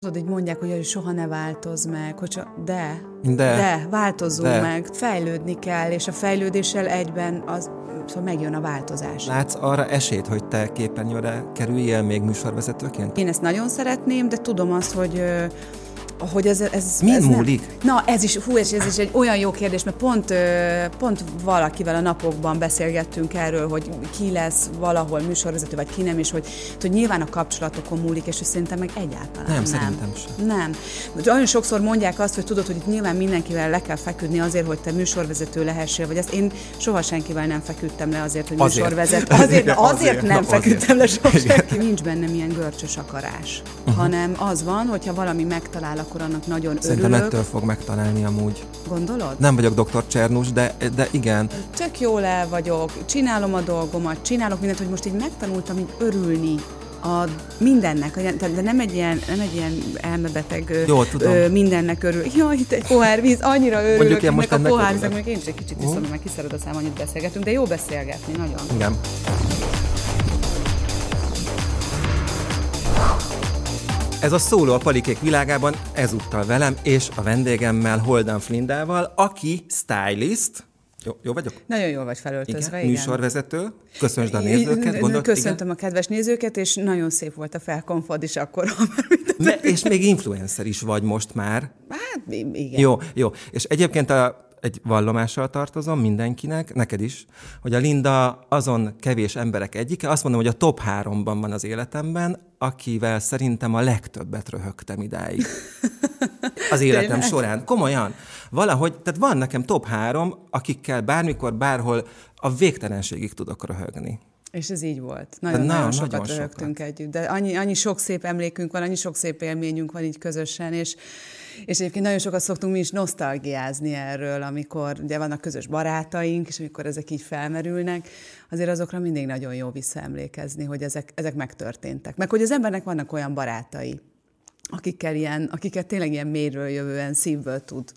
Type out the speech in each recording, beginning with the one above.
Tudod, így mondják, hogy soha ne változ meg, hogy de, De. de, változzunk De. meg, fejlődni kell, és a fejlődéssel egyben az, szóval megjön a változás. Látsz arra esélyt, hogy te képernyőre kerüljél még műsorvezetőként? Én ezt nagyon szeretném, de tudom azt, hogy hogy ez, ez, Min ez múlik? Nem. Na, ez is, hú, ez, ez is egy olyan jó kérdés, mert pont, pont valakivel a napokban beszélgettünk erről, hogy ki lesz valahol műsorvezető, vagy ki nem, és hogy, hogy nyilván a kapcsolatokon múlik, és hogy szerintem meg egyáltalán Nem, nem. szerintem sem. Nem. Nagyon sokszor mondják azt, hogy tudod, hogy itt nyilván mindenkivel le kell feküdni azért, hogy te műsorvezető lehessél, vagy ezt én soha senkivel nem feküdtem le azért, hogy Azért. műsorvezető. Azért, Igen, azért, azért, nem azért. feküdtem le soha senki. Nincs bennem ilyen görcsös akarás, uh-huh. hanem az van, hogyha valami megtalál, akkor annak nagyon Szerintem örülök. ettől fog megtalálni amúgy. Gondolod? Nem vagyok doktor Csernus, de, de igen. Tök jól el vagyok, csinálom a dolgomat, csinálok mindent, hogy most így megtanultam így örülni a mindennek, de nem egy ilyen, nem egy ilyen elmebeteg Jó, tudom. ö, mindennek örül. Jaj, itt egy pohár víz, annyira örülök, Mondjuk ennek most a pohár víznek, én is egy kicsit iszom, mert kiszered a szám, annyit beszélgetünk, de jó beszélgetni, nagyon. Igen. Ez a szóló a palikék világában ezúttal velem és a vendégemmel Holden Flindával, aki stylist, jó, jó vagyok? Nagyon jól vagy felöltözve, Igen, igen. műsorvezető. Köszönöd a nézőket, gondolt, Köszöntöm a kedves nézőket, és nagyon szép volt a felkonfod is akkor, igen? Ne, és még influencer is vagy most már. Hát igen. Jó, jó. És egyébként a, egy vallomással tartozom mindenkinek, neked is, hogy a Linda azon kevés emberek egyike, azt mondom, hogy a top háromban van az életemben, akivel szerintem a legtöbbet röhögtem idáig. Az életem Tényleg? során. Komolyan. Valahogy, tehát van nekem top három, akikkel bármikor, bárhol a végtelenségig tudok röhögni. És ez így volt. Nagyon, Na, nagyon, nagyon sokat sokat. röhögtünk együtt. De annyi, annyi sok szép emlékünk van, annyi sok szép élményünk van így közösen, és, és egyébként nagyon sokat szoktunk mi is nosztalgiázni erről, amikor ugye vannak közös barátaink, és amikor ezek így felmerülnek, azért azokra mindig nagyon jó visszaemlékezni, hogy ezek, ezek megtörténtek. Meg hogy az embernek vannak olyan barátai, akikkel ilyen, akiket tényleg ilyen mélyről jövően szívből tud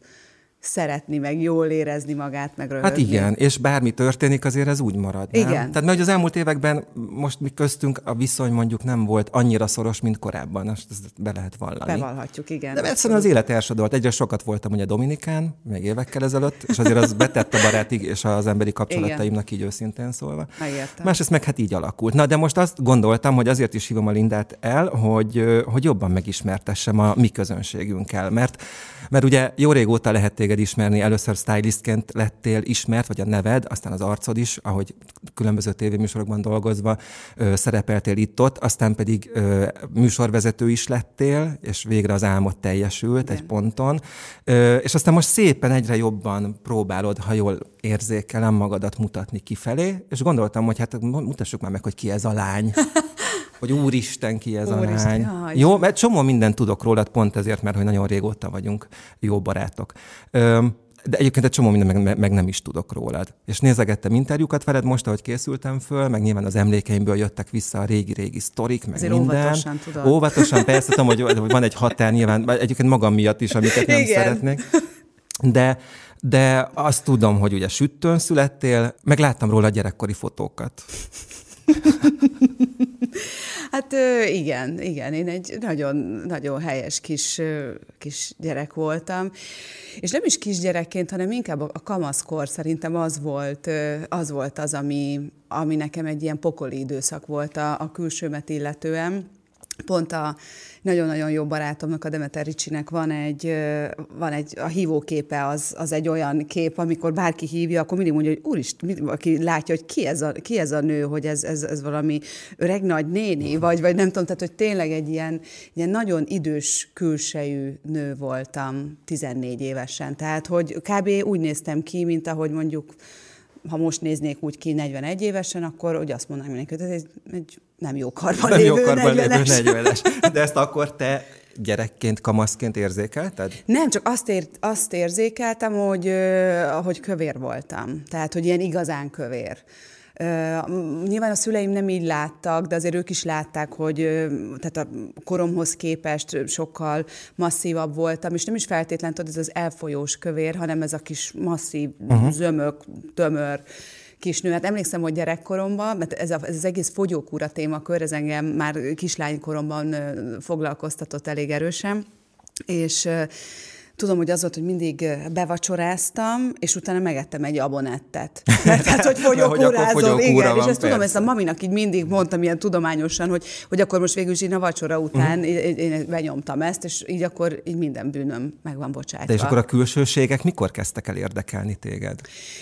szeretni, meg jól érezni magát, meg röhögni. Hát igen, és bármi történik, azért ez úgy marad. Nem? Igen. Tehát mert az elmúlt években most mi köztünk a viszony mondjuk nem volt annyira szoros, mint korábban, ezt, ezt be lehet vallani. Bevallhatjuk, igen. De egyszerűen az élet elsodolt. Egyre sokat voltam ugye Dominikán, még évekkel ezelőtt, és azért az betett a barátig és az emberi kapcsolataimnak így őszintén szólva. Megértem. Másrészt meg hát így alakult. Na, de most azt gondoltam, hogy azért is hívom a Lindát el, hogy, hogy jobban megismertessem a mi közönségünkkel, mert, mert ugye jó régóta lehet téged ismerni, először stylistként lettél ismert, vagy a neved, aztán az arcod is, ahogy különböző tévéműsorokban dolgozva ö, szerepeltél itt-ott, aztán pedig ö, műsorvezető is lettél, és végre az álmod teljesült egy ponton, ö, és aztán most szépen egyre jobban próbálod, ha jól érzékelem, magadat mutatni kifelé, és gondoltam, hogy hát mutassuk már meg, hogy ki ez a lány. Hogy úristen, ki ez Úristen, a lány. jaj. Jó, mert csomó mindent tudok rólad, pont ezért, mert hogy nagyon régóta vagyunk jó barátok. Öm, de egyébként egy csomó minden meg, meg nem is tudok rólad. És nézegettem interjúkat veled most, ahogy készültem föl, meg nyilván az emlékeimből jöttek vissza a régi-régi sztorik, meg Azért minden. óvatosan, tudod. Óvatosan, persze, tudom, hogy hogy van egy határ nyilván, egyébként magam miatt is, amiket nem Igen. szeretnék. De, de azt tudom, hogy ugye süttön születtél, meg láttam róla gyerekkori fotókat. Hát igen, igen, én egy nagyon, nagyon helyes kis, kis gyerek voltam, és nem is kisgyerekként, hanem inkább a kamaszkor szerintem az volt, az volt az, ami, ami nekem egy ilyen pokoli időszak volt a, a külsőmet illetően. Pont a nagyon-nagyon jó barátomnak, a Demeter Ricsinek van egy, van egy a hívóképe, az, az egy olyan kép, amikor bárki hívja, akkor mindig mondja, hogy mindig, aki látja, hogy ki ez a, ki ez a nő, hogy ez, ez, ez valami öreg nagy néni, vagy, vagy nem tudom, tehát hogy tényleg egy ilyen, ilyen nagyon idős külsejű nő voltam 14 évesen. Tehát, hogy kb. úgy néztem ki, mint ahogy mondjuk ha most néznék úgy ki 41 évesen, akkor hogy azt mondanám mindenki, hogy ez egy, egy nem jó karban Nem jó lévő karban lévő 40-es. 40 De ezt akkor te gyerekként, kamaszként érzékelted? Nem, csak azt, ér, azt érzékeltem, hogy, hogy kövér voltam. Tehát, hogy ilyen igazán kövér. Nyilván a szüleim nem így láttak, de azért ők is látták, hogy tehát a koromhoz képest sokkal masszívabb voltam, és nem is feltétlenül tudod, ez az elfolyós kövér, hanem ez a kis masszív, uh-huh. zömök, tömör kisnő. Hát emlékszem, hogy gyerekkoromban, mert ez, a, ez az egész fogyókúra témakör, ez engem már kislánykoromban foglalkoztatott elég erősen, és tudom, hogy az volt, hogy mindig bevacsoráztam, és utána megettem egy abonettet. Mert hát, hogy fogyókúrázom, igen, és ezt persze. tudom, ezt a maminak így mindig mondtam ilyen tudományosan, hogy, hogy akkor most végül is én a vacsora után uh-huh. én, én benyomtam ezt, és így akkor így minden bűnöm meg van bocsátva. De és akkor a külsőségek mikor kezdtek el érdekelni téged?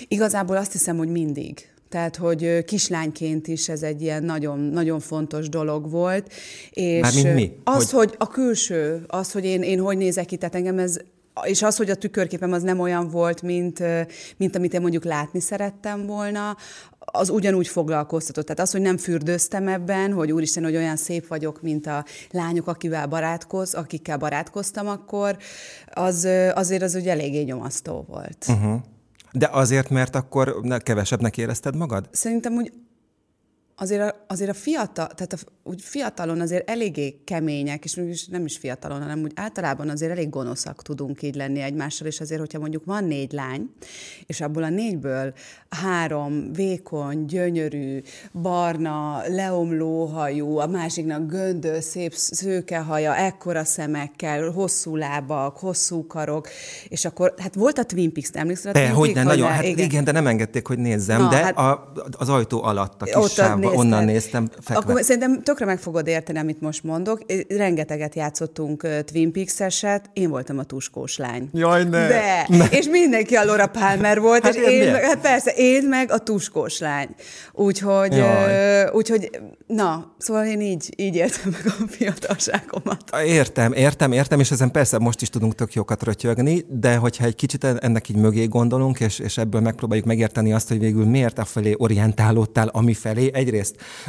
Igazából azt hiszem, hogy mindig. Tehát, hogy kislányként is ez egy ilyen nagyon, nagyon fontos dolog volt. És Mármint mi? Az, hogy... hogy a külső, az, hogy én, én hogy nézek ki, tehát engem ez és az, hogy a tükörképem az nem olyan volt, mint, mint amit én mondjuk látni szerettem volna, az ugyanúgy foglalkoztatott. Tehát az, hogy nem fürdőztem ebben, hogy úristen, hogy olyan szép vagyok, mint a lányok, akivel barátkoz, akikkel barátkoztam akkor, az azért az ugye eléggé nyomasztó volt. Uh-huh. De azért, mert akkor kevesebbnek érezted magad? Szerintem úgy azért a, azért a fiatal, tehát a, úgy fiatalon azért eléggé kemények, és nem is fiatalon, hanem úgy általában azért elég gonoszak tudunk így lenni egymással, és azért, hogyha mondjuk van négy lány, és abból a négyből három vékony, gyönyörű, barna, leomló hajú, a másiknak göndő, szép szőke haja, ekkora szemekkel, hosszú lábak, hosszú karok, és akkor, hát volt a Twin Peaks, emlékszel? De, hogy ne, nagyon, hát igen. igen, de nem engedték, hogy nézzem, Na, de hát, a, az ajtó alatt a kis sáv, onnan néztem. Fekve. Akkor szerintem tökre meg fogod érteni, amit most mondok. Rengeteget játszottunk Twin Peaks-eset, én voltam a tuskós lány. Jaj, ne! De! Ne. És mindenki a Laura Palmer volt, hát és én, hát persze, én meg a tuskós lány. Úgyhogy, uh, úgyhogy na, szóval én így, így értem meg a fiatalságomat. Értem, értem, értem, és ezen persze most is tudunk tök jókat rötyögni, de hogyha egy kicsit ennek így mögé gondolunk, és, és ebből megpróbáljuk megérteni azt, hogy végül miért a felé orientálódtál, ami felé, egyrészt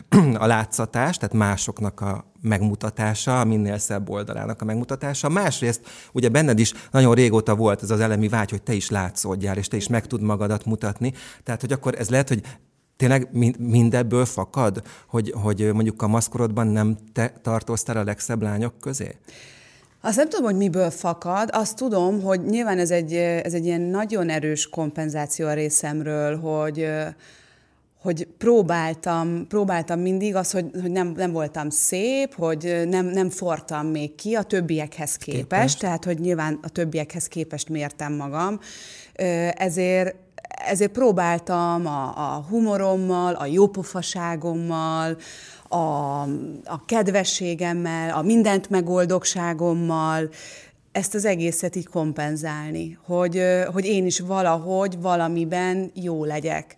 a látszatás, tehát másoknak a megmutatása, a minél szebb oldalának a megmutatása. Másrészt ugye benned is nagyon régóta volt ez az elemi vágy, hogy te is látszódjál, és te is meg tud magadat mutatni. Tehát, hogy akkor ez lehet, hogy tényleg mindebből fakad, hogy, hogy mondjuk a maszkorodban nem te tartoztál a legszebb lányok közé? Azt nem tudom, hogy miből fakad, azt tudom, hogy nyilván ez egy, ez egy ilyen nagyon erős kompenzáció a részemről, hogy, hogy próbáltam, próbáltam mindig az, hogy, hogy nem, nem voltam szép, hogy nem, nem fortam még ki a többiekhez képest, képest, tehát hogy nyilván a többiekhez képest mértem magam, ezért ezért próbáltam a, a humorommal, a jópofaságommal, a, a kedvességemmel, a mindent megoldokságommal, ezt az egészet így kompenzálni, hogy, hogy én is valahogy, valamiben jó legyek.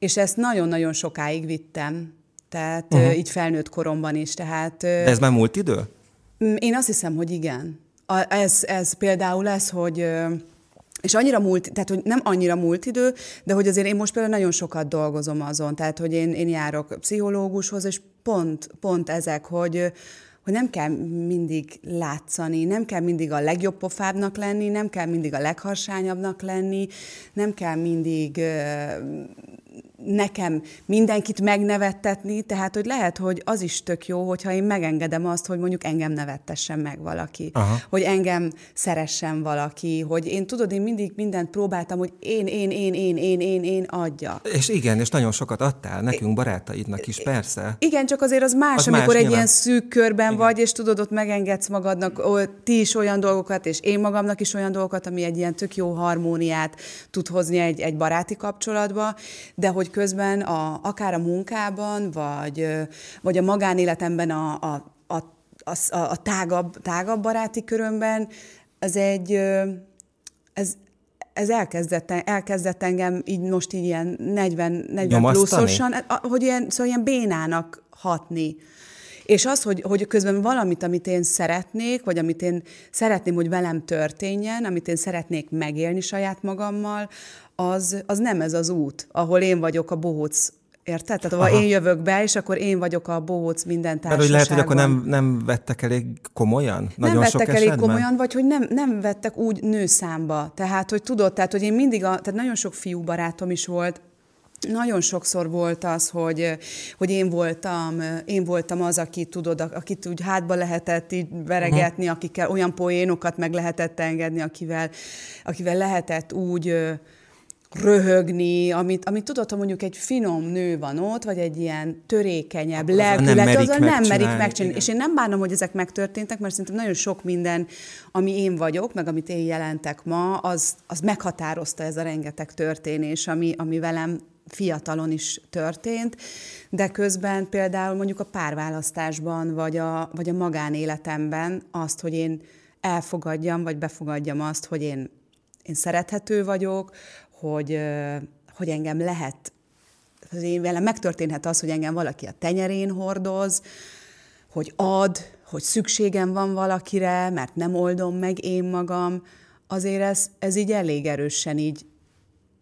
És ezt nagyon-nagyon sokáig vittem, tehát uh-huh. így felnőtt koromban is. Tehát, De ez már múlt idő? Én azt hiszem, hogy igen. A, ez, ez például ez, hogy és annyira múlt, tehát hogy nem annyira múlt idő, de hogy azért én most például nagyon sokat dolgozom azon, tehát hogy én, én járok pszichológushoz, és pont, pont ezek, hogy, hogy nem kell mindig látszani, nem kell mindig a legjobb pofábbnak lenni, nem kell mindig a legharsányabbnak lenni, nem kell mindig nekem mindenkit megnevettetni, tehát hogy lehet, hogy az is tök jó, hogyha én megengedem azt, hogy mondjuk engem nevettessen meg valaki, Aha. hogy engem szeressen valaki, hogy én tudod, én mindig mindent próbáltam, hogy én, én, én, én, én, én, én adja. És igen, és nagyon sokat adtál nekünk, barátaidnak is, persze. Igen, csak azért az más, az amikor más, egy nyilván. ilyen szűk körben igen. vagy, és tudod, ott megengedsz magadnak ó, ti is olyan dolgokat, és én magamnak is olyan dolgokat, ami egy ilyen tök jó harmóniát tud hozni egy, egy baráti kapcsolatba, de hogy hogy közben a, akár a munkában, vagy, vagy a magánéletemben a, a, a, a, a tágabb, tágabb baráti körömben, ez egy, ez, ez elkezdett, elkezdett engem így most így ilyen 40, 40 pluszosan, hogy ilyen, szóval ilyen bénának hatni. És az, hogy, hogy közben valamit, amit én szeretnék, vagy amit én szeretném, hogy velem történjen, amit én szeretnék megélni saját magammal, az, az nem ez az út, ahol én vagyok a bohóc Érted? Tehát ahol én jövök be, és akkor én vagyok a bohóc minden társaságban. Mert hogy lehet, hogy akkor nem, nem vettek elég komolyan? Nagyon nem vettek sok elég esetben? komolyan, vagy hogy nem, nem vettek úgy nőszámba. Tehát, hogy tudod, tehát, hogy én mindig, a, tehát nagyon sok fiú barátom is volt, nagyon sokszor volt az, hogy, hogy én voltam, én voltam az, aki tudod, akit úgy hátba lehetett így veregetni, uh-huh. akikkel olyan poénokat meg lehetett engedni, akivel, akivel lehetett úgy röhögni, amit, amit tudod, hogy mondjuk egy finom nő van ott, vagy egy ilyen törékenyebb lelkület, merik nem merik megcsinálni. És én nem bánom, hogy ezek megtörténtek, mert szerintem nagyon sok minden, ami én vagyok, meg amit én jelentek ma, az, az meghatározta ez a rengeteg történés, ami, ami velem fiatalon is történt, de közben például mondjuk a párválasztásban, vagy a, vagy a magánéletemben azt, hogy én elfogadjam, vagy befogadjam azt, hogy én, én szerethető vagyok, hogy, hogy engem lehet, hogy én velem megtörténhet az, hogy engem valaki a tenyerén hordoz, hogy ad, hogy szükségem van valakire, mert nem oldom meg én magam, azért ez, ez így elég erősen így,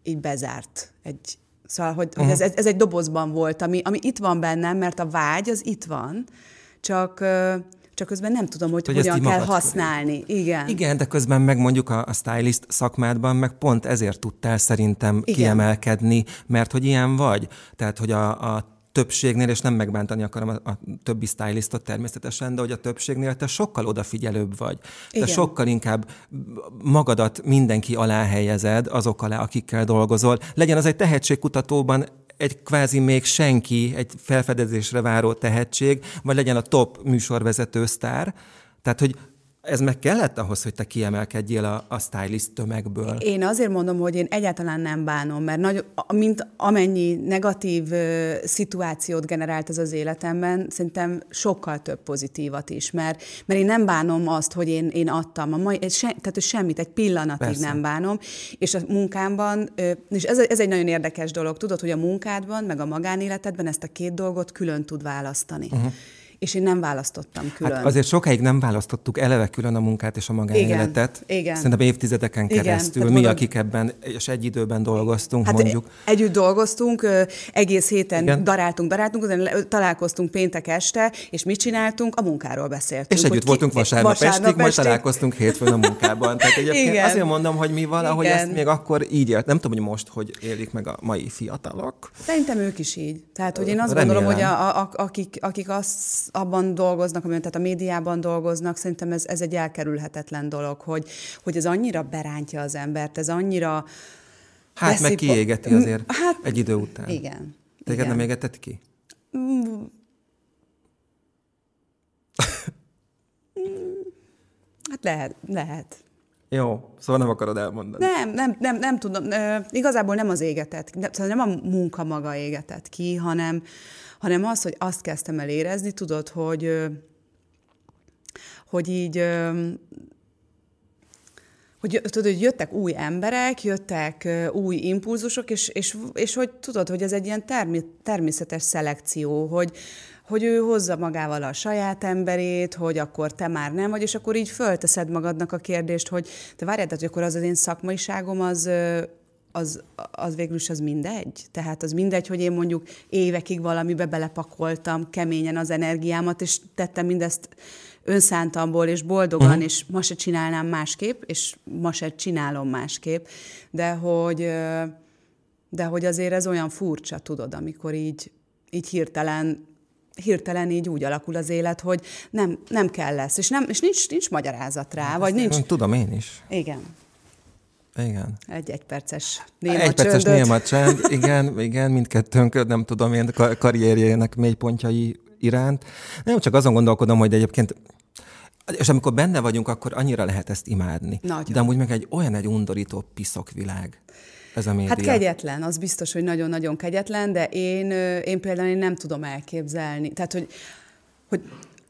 így bezárt egy, Szóval, hogy, uh-huh. hogy ez, ez egy dobozban volt, ami, ami itt van bennem, mert a vágy az itt van, csak csak közben nem tudom, hogy, hogy hogyan kell használni. Igen. Igen, de közben meg mondjuk a, a stylist szakmádban meg pont ezért tudtál szerintem Igen. kiemelkedni, mert hogy ilyen vagy. Tehát, hogy a, a többségnél, és nem megbántani akarom a, a többi stylistot természetesen, de hogy a többségnél te sokkal odafigyelőbb vagy. Igen. Te sokkal inkább magadat mindenki alá helyezed, azok alá, akikkel dolgozol. Legyen az egy tehetségkutatóban egy kvázi még senki, egy felfedezésre váró tehetség, vagy legyen a top műsorvezető sztár. Tehát, hogy ez meg kellett ahhoz, hogy te kiemelkedjél a, a stylist tömegből? Én azért mondom, hogy én egyáltalán nem bánom, mert nagy, mint amennyi negatív uh, szituációt generált ez az életemben, szerintem sokkal több pozitívat is, mert, mert én nem bánom azt, hogy én, én adtam. A mai, se, tehát semmit, egy pillanatig Persze. nem bánom, és a munkámban, uh, és ez, ez egy nagyon érdekes dolog, tudod, hogy a munkádban, meg a magánéletedben ezt a két dolgot külön tud választani. Uh-huh és én nem választottam hát külön. Hát azért sokáig nem választottuk eleve külön a munkát és a magánéletet. Igen, igen. Szerintem évtizedeken keresztül. Igen, mi, mondom, akik ebben és egy időben dolgoztunk, hát mondjuk. Együtt dolgoztunk, egész héten igen. daráltunk, daráltunk, találkoztunk péntek este, és mit csináltunk? A munkáról beszéltünk. És együtt voltunk vasárnap, vasárnap estig, majd találkoztunk hétfőn a munkában. Tehát egyébként igen. azért mondom, hogy mi valahogy igen. ezt még akkor így élt. Nem tudom, hogy most, hogy élik meg a mai fiatalok. Szerintem ők is így. Tehát, hogy én azt Remélem. gondolom, hogy a, a, akik, akik azt abban dolgoznak, amiben, tehát a médiában dolgoznak, szerintem ez, ez egy elkerülhetetlen dolog, hogy, hogy ez annyira berántja az embert, ez annyira... Hát veszi... meg kiégeti azért hát, egy idő után. Igen. Téged nem égetett ki? Mm. hát lehet, lehet. Jó, szóval nem akarod elmondani. Nem, nem, nem, nem tudom. igazából nem az égetett, nem, nem a munka maga égetett ki, hanem, hanem az, hogy azt kezdtem el érezni, tudod, hogy, hogy így hogy, tudod, hogy jöttek új emberek, jöttek új impulzusok, és, és, és hogy tudod, hogy ez egy ilyen termi, természetes szelekció, hogy, hogy ő hozza magával a saját emberét, hogy akkor te már nem vagy, és akkor így fölteszed magadnak a kérdést, hogy te várjál, tehát, hogy akkor az az én szakmaiságom az, az, az végül is az mindegy. Tehát az mindegy, hogy én mondjuk évekig valamibe belepakoltam keményen az energiámat, és tettem mindezt önszántamból és boldogan, uh-huh. és ma se csinálnám másképp, és ma se csinálom másképp, de hogy, de hogy azért ez olyan furcsa, tudod, amikor így, így hirtelen hirtelen így úgy alakul az élet, hogy nem, nem kell lesz, és, nem, és nincs, nincs magyarázat rá, vagy nincs... Tudom én is. Igen. Igen. Egy egyperces néma Egy perces néma csend, igen, igen, mindkettőnk, nem tudom én, karrierjének mélypontjai iránt. Nem csak azon gondolkodom, hogy egyébként és amikor benne vagyunk, akkor annyira lehet ezt imádni. Nagyon. De amúgy meg egy olyan egy undorító piszok világ ez a média. Hát kegyetlen, az biztos, hogy nagyon-nagyon kegyetlen, de én, én például én nem tudom elképzelni. Tehát, hogy, hogy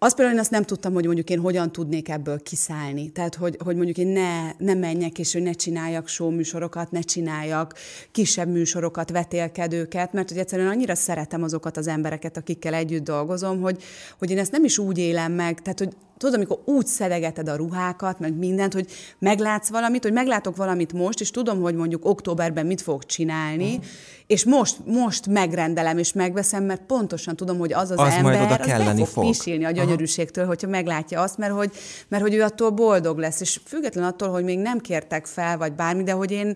azt például én azt nem tudtam, hogy mondjuk én hogyan tudnék ebből kiszállni. Tehát, hogy, hogy mondjuk én ne, ne menjek, és hogy ne csináljak show műsorokat, ne csináljak kisebb műsorokat, vetélkedőket, mert hogy egyszerűen annyira szeretem azokat az embereket, akikkel együtt dolgozom, hogy, hogy én ezt nem is úgy élem meg, tehát, hogy tudod, amikor úgy szedegeted a ruhákat, meg mindent, hogy meglátsz valamit, hogy meglátok valamit most, és tudom, hogy mondjuk októberben mit fogok csinálni, uh-huh. és most, most megrendelem és megveszem, mert pontosan tudom, hogy az az, az ember, majd oda az fog, fog pisilni a gyönyörűségtől, hogyha meglátja azt, mert hogy, mert hogy ő attól boldog lesz, és független attól, hogy még nem kértek fel, vagy bármi, de hogy én,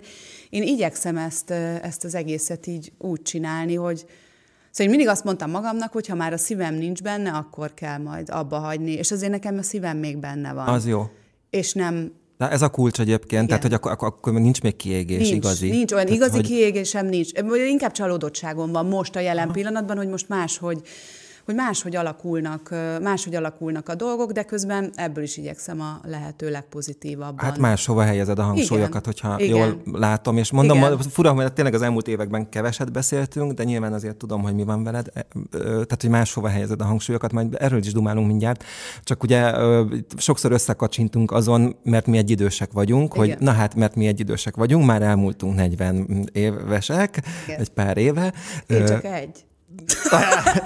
én igyekszem ezt, ezt az egészet így úgy csinálni, hogy, Szóval én mindig azt mondtam magamnak, hogy ha már a szívem nincs benne, akkor kell majd abba hagyni. És azért nekem a szívem még benne van. Az jó. És nem, De ez a kulcs egyébként, Igen. tehát hogy akkor, akkor, akkor nincs még kiégés nincs, igazi. Nincs, olyan tehát, igazi hogy... kiégésem nincs. Inkább csalódottságom van most a jelen Aha. pillanatban, hogy most máshogy hogy máshogy alakulnak, máshogy alakulnak a dolgok, de közben ebből is igyekszem a lehető legpozitívabban. Hát máshova helyezed a hangsúlyokat, Igen. hogyha Igen. jól látom, és mondom, Igen. fura, hogy tényleg az elmúlt években keveset beszéltünk, de nyilván azért tudom, hogy mi van veled, e, tehát hogy máshova helyezed a hangsúlyokat, majd erről is dumálunk mindjárt. Csak ugye sokszor összekacsintunk azon, mert mi egy idősek vagyunk, Igen. hogy na hát, mert mi egy idősek vagyunk, már elmúltunk 40 évesek, Igen. egy pár éve. Én csak egy.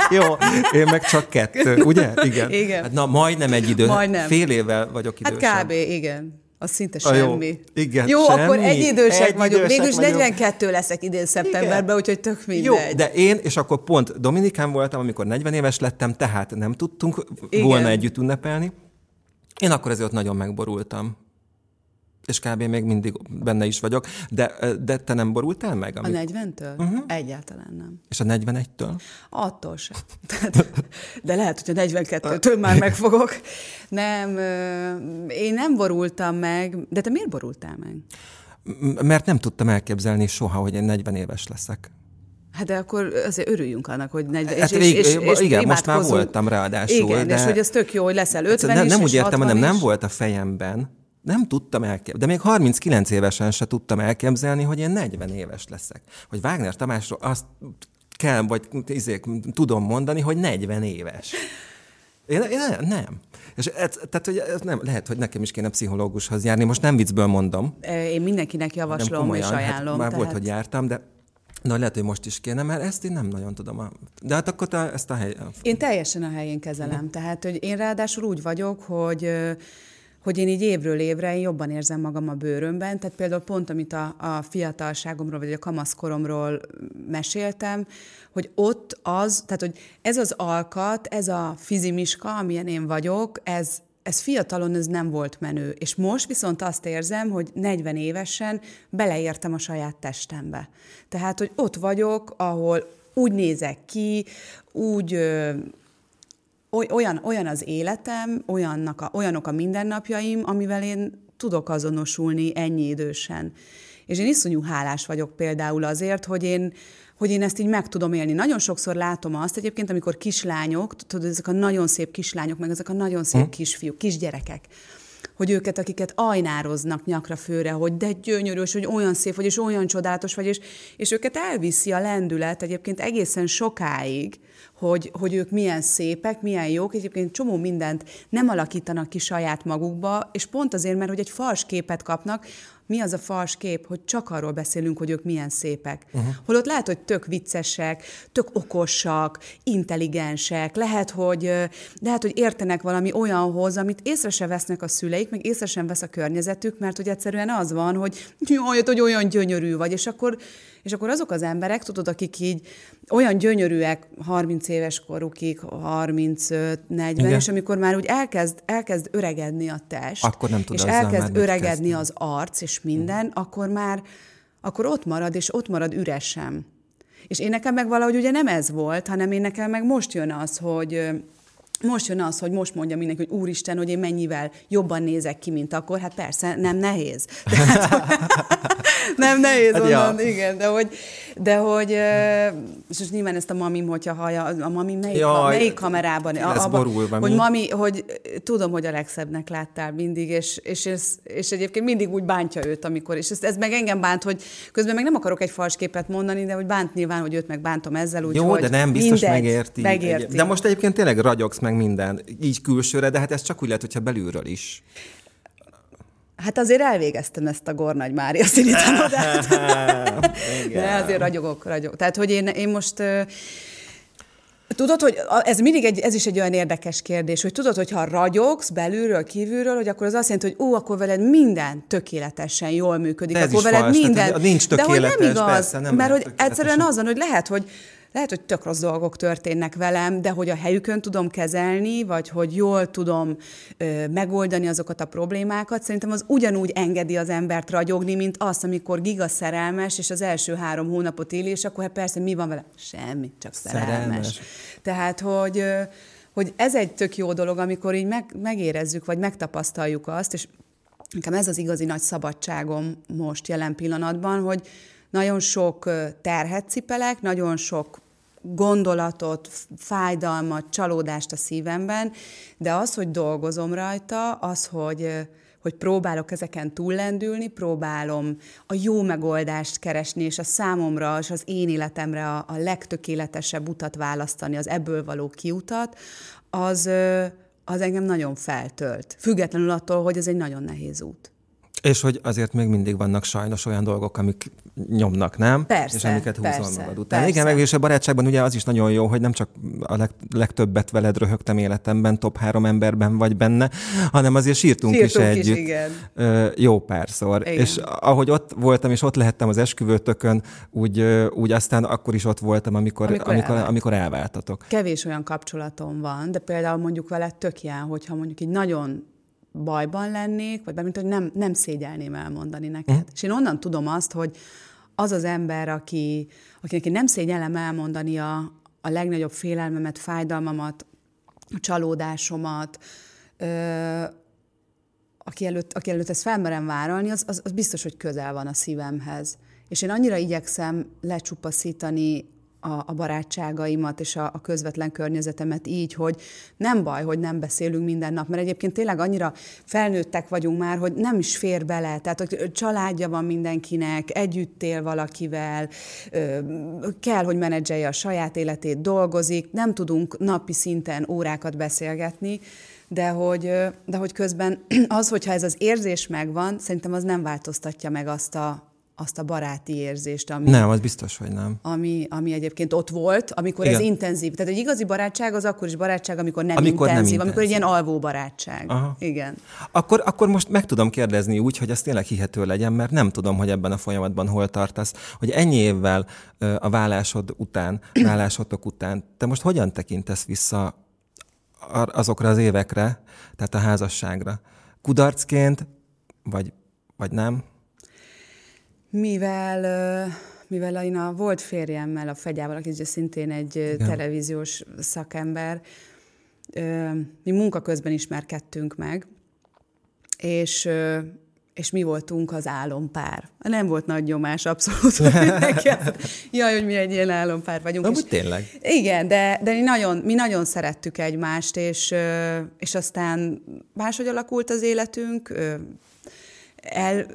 Jó, én meg csak kettő, ugye? Igen. igen. Hát, na, majdnem egy idő. Majdnem. Fél évvel vagyok idősebb. Hát kb. igen. Az szinte semmi. Jó, igen, jó semmi. akkor egy idősek egy vagyunk. Végülis 42 leszek idén szeptemberben, úgyhogy tök mindegy. Jó, de én, és akkor pont Dominikán voltam, amikor 40 éves lettem, tehát nem tudtunk igen. volna együtt ünnepelni. Én akkor ezért nagyon megborultam és kb. még mindig benne is vagyok, de, de te nem borultál meg? Amit... A 40-től? Uh-huh. Egyáltalán nem. És a 41-től? Attól sem. de lehet, hogy a 42-től már megfogok. Nem, én nem borultam meg, de te miért borultál meg? Mert nem tudtam elképzelni soha, hogy én 40 éves leszek. Hát de akkor azért örüljünk annak, hogy 40, hát és, rég, és, és, Igen, most már voltam ráadásul. Igen, de... és hogy ez tök jó, hogy leszel 50 nem, is, Nem úgy értem, hanem is. nem volt a fejemben, nem tudtam elképzelni, de még 39 évesen se tudtam elképzelni, hogy én 40 éves leszek. Hogy Wagner Tamásról azt kell, vagy izék, tudom mondani, hogy 40 éves. Én, én nem. És ez, tehát, hogy ez nem, lehet, hogy nekem is kéne pszichológushoz járni. Most nem viccből mondom. Én mindenkinek javaslom komolyan, és ajánlom. Hát már tehát... volt, hogy jártam, de Na, lehet, hogy most is kéne, mert ezt én nem nagyon tudom. De hát akkor te ezt a hely... Én teljesen a helyén kezelem. Tehát, hogy én ráadásul úgy vagyok, hogy hogy én így évről évre én jobban érzem magam a bőrömben. Tehát például pont, amit a, a fiatalságomról, vagy a kamaszkoromról meséltem, hogy ott az, tehát hogy ez az alkat, ez a fizimiska, amilyen én vagyok, ez, ez fiatalon ez nem volt menő. És most viszont azt érzem, hogy 40 évesen beleértem a saját testembe. Tehát, hogy ott vagyok, ahol úgy nézek ki, úgy olyan, olyan az életem, olyannak a, olyanok a mindennapjaim, amivel én tudok azonosulni ennyi idősen. És én iszonyú hálás vagyok például azért, hogy én, hogy én ezt így meg tudom élni. Nagyon sokszor látom azt egyébként, amikor kislányok, tudod, ezek a nagyon szép kislányok, meg ezek a nagyon szép hm. kisfiúk, kisgyerekek, hogy őket, akiket ajnároznak nyakra főre, hogy de gyönyörűs, hogy olyan szép vagy, és olyan csodálatos vagy, és, és őket elviszi a lendület egyébként egészen sokáig, hogy, hogy ők milyen szépek, milyen jók, egyébként csomó mindent nem alakítanak ki saját magukba, és pont azért, mert hogy egy fals képet kapnak, mi az a fals kép, hogy csak arról beszélünk, hogy ők milyen szépek. Uh-huh. Holott lehet, hogy tök viccesek, tök okosak, intelligensek, lehet, hogy, lehet, hogy értenek valami olyanhoz, amit észre se vesznek a szüleik, meg észre sem vesz a környezetük, mert hogy egyszerűen az van, hogy jaj, hogy olyan gyönyörű vagy, és akkor, és akkor azok az emberek, tudod, akik így olyan gyönyörűek 30 éves korukig, 35, 40, Igen. és amikor már úgy elkezd, elkezd öregedni a test, akkor nem és elkezd öregedni az arc, és minden, mm. akkor már akkor ott marad, és ott marad üresen. És én nekem meg valahogy ugye nem ez volt, hanem én nekem meg most jön az, hogy most jön az, hogy most mondja mindenki, hogy úristen, hogy én mennyivel jobban nézek ki, mint akkor. Hát persze, nem nehéz. Tehát, nem nehéz hát onnan, ja. igen, de hogy, de hogy, és most nyilván ezt a mamim, hogyha hallja, a mami melyik, Jaj, melyik kamerában? Ez abba, borul, hogy mami, hogy tudom, hogy a legszebbnek láttál mindig, és, és, és, és egyébként mindig úgy bántja őt, amikor, és ez, ez meg engem bánt, hogy közben meg nem akarok egy fals képet mondani, de hogy bánt nyilván, hogy őt meg bántom ezzel, úgy, Jó, hogy de nem, biztos mindegy, megérti. megérti. De most egyébként tényleg ragyogsz meg minden, így külsőre, de hát ez csak úgy lehet, hogyha belülről is. Hát azért elvégeztem ezt a Gornagy Mária színitanodát. De azért ragyogok, ragyogok. Tehát, hogy én, én most... Tudod, hogy ez mindig egy, ez is egy olyan érdekes kérdés, hogy tudod, hogy ha ragyogsz belülről, kívülről, hogy akkor az azt jelenti, hogy ó, akkor veled minden tökéletesen jól működik. De ez akkor veled fals, minden. Tehát, nincs tökéletes, De hogy nem igaz, persze, nem mert hogy egyszerűen azon, hogy lehet, hogy lehet, hogy tök rossz dolgok történnek velem, de hogy a helyükön tudom kezelni, vagy hogy jól tudom ö, megoldani azokat a problémákat, szerintem az ugyanúgy engedi az embert ragyogni, mint azt, amikor giga szerelmes, és az első három hónapot éli, és akkor hát persze mi van vele? Semmi, csak szerelmes. szerelmes. Tehát, hogy, ö, hogy ez egy tök jó dolog, amikor így meg, megérezzük, vagy megtapasztaljuk azt, és nekem ez az igazi nagy szabadságom most jelen pillanatban, hogy nagyon sok terhet cipelek, nagyon sok gondolatot, fájdalmat, csalódást a szívemben, de az, hogy dolgozom rajta, az, hogy, hogy próbálok ezeken túllendülni, próbálom a jó megoldást keresni, és a számomra, és az én életemre a, a legtökéletesebb utat választani, az ebből való kiutat, az, az engem nagyon feltölt. Függetlenül attól, hogy ez egy nagyon nehéz út. És hogy azért még mindig vannak sajnos olyan dolgok, amik nyomnak, nem? Persze, És amiket húzol persze, magad után. persze. Igen, meg és a barátságban ugye az is nagyon jó, hogy nem csak a leg, legtöbbet veled röhögtem életemben, top három emberben vagy benne, hanem azért sírtunk, Sírtunk is is, együtt. igen. Ö, jó párszor. Igen. És ahogy ott voltam, és ott lehettem az esküvőtökön, úgy, úgy aztán akkor is ott voltam, amikor, Amikor amikor, amikor, elvált. amikor elváltatok. Kevés olyan kapcsolatom van, de például mondjuk veled tök ilyen, hogyha mondjuk így nagyon bajban lennék, vagy bármint, hogy nem, nem szégyelném elmondani neked. Mm. És én onnan tudom azt, hogy az az ember, aki, akinek én nem szégyellem elmondani a, a legnagyobb félelmemet, fájdalmamat, a csalódásomat, ö, aki előtt, aki előtt ezt felmerem vállalni, az, az, az biztos, hogy közel van a szívemhez. És én annyira igyekszem lecsupaszítani a, a barátságaimat és a, a közvetlen környezetemet így, hogy nem baj, hogy nem beszélünk minden nap, mert egyébként tényleg annyira felnőttek vagyunk már, hogy nem is fér bele. Tehát, hogy családja van mindenkinek, együtt él valakivel, ö, kell, hogy menedzselje a saját életét, dolgozik, nem tudunk napi szinten órákat beszélgetni, de hogy, de hogy közben az, hogyha ez az érzés megvan, szerintem az nem változtatja meg azt a, azt a baráti érzést, ami, Nem, az biztos, hogy nem. ami, ami egyébként ott volt, amikor Igen. ez intenzív. Tehát egy igazi barátság az akkor is barátság, amikor nem Amikor nem intenzív, amikor egy intenzív. ilyen alvó barátság. Aha. Igen. Akkor, akkor most meg tudom kérdezni úgy, hogy ez tényleg hihető legyen, mert nem tudom, hogy ebben a folyamatban hol tartasz, hogy ennyi évvel a vállásod után, vállásotok után, te most hogyan tekintesz vissza azokra az évekre, tehát a házasságra? Kudarcként, vagy, vagy nem? Mivel, mivel én a volt férjemmel, a Fegyával, aki ugye szintén egy ö, televíziós szakember, mi munka közben ismerkedtünk meg, és, és mi voltunk az álompár. Nem volt nagy nyomás, abszolút. Jaj, hogy mi egy ilyen álompár vagyunk. Amúgy és- tényleg. igen, de, de mi, nagyon, mi nagyon szerettük egymást, és, és aztán máshogy alakult az életünk, el,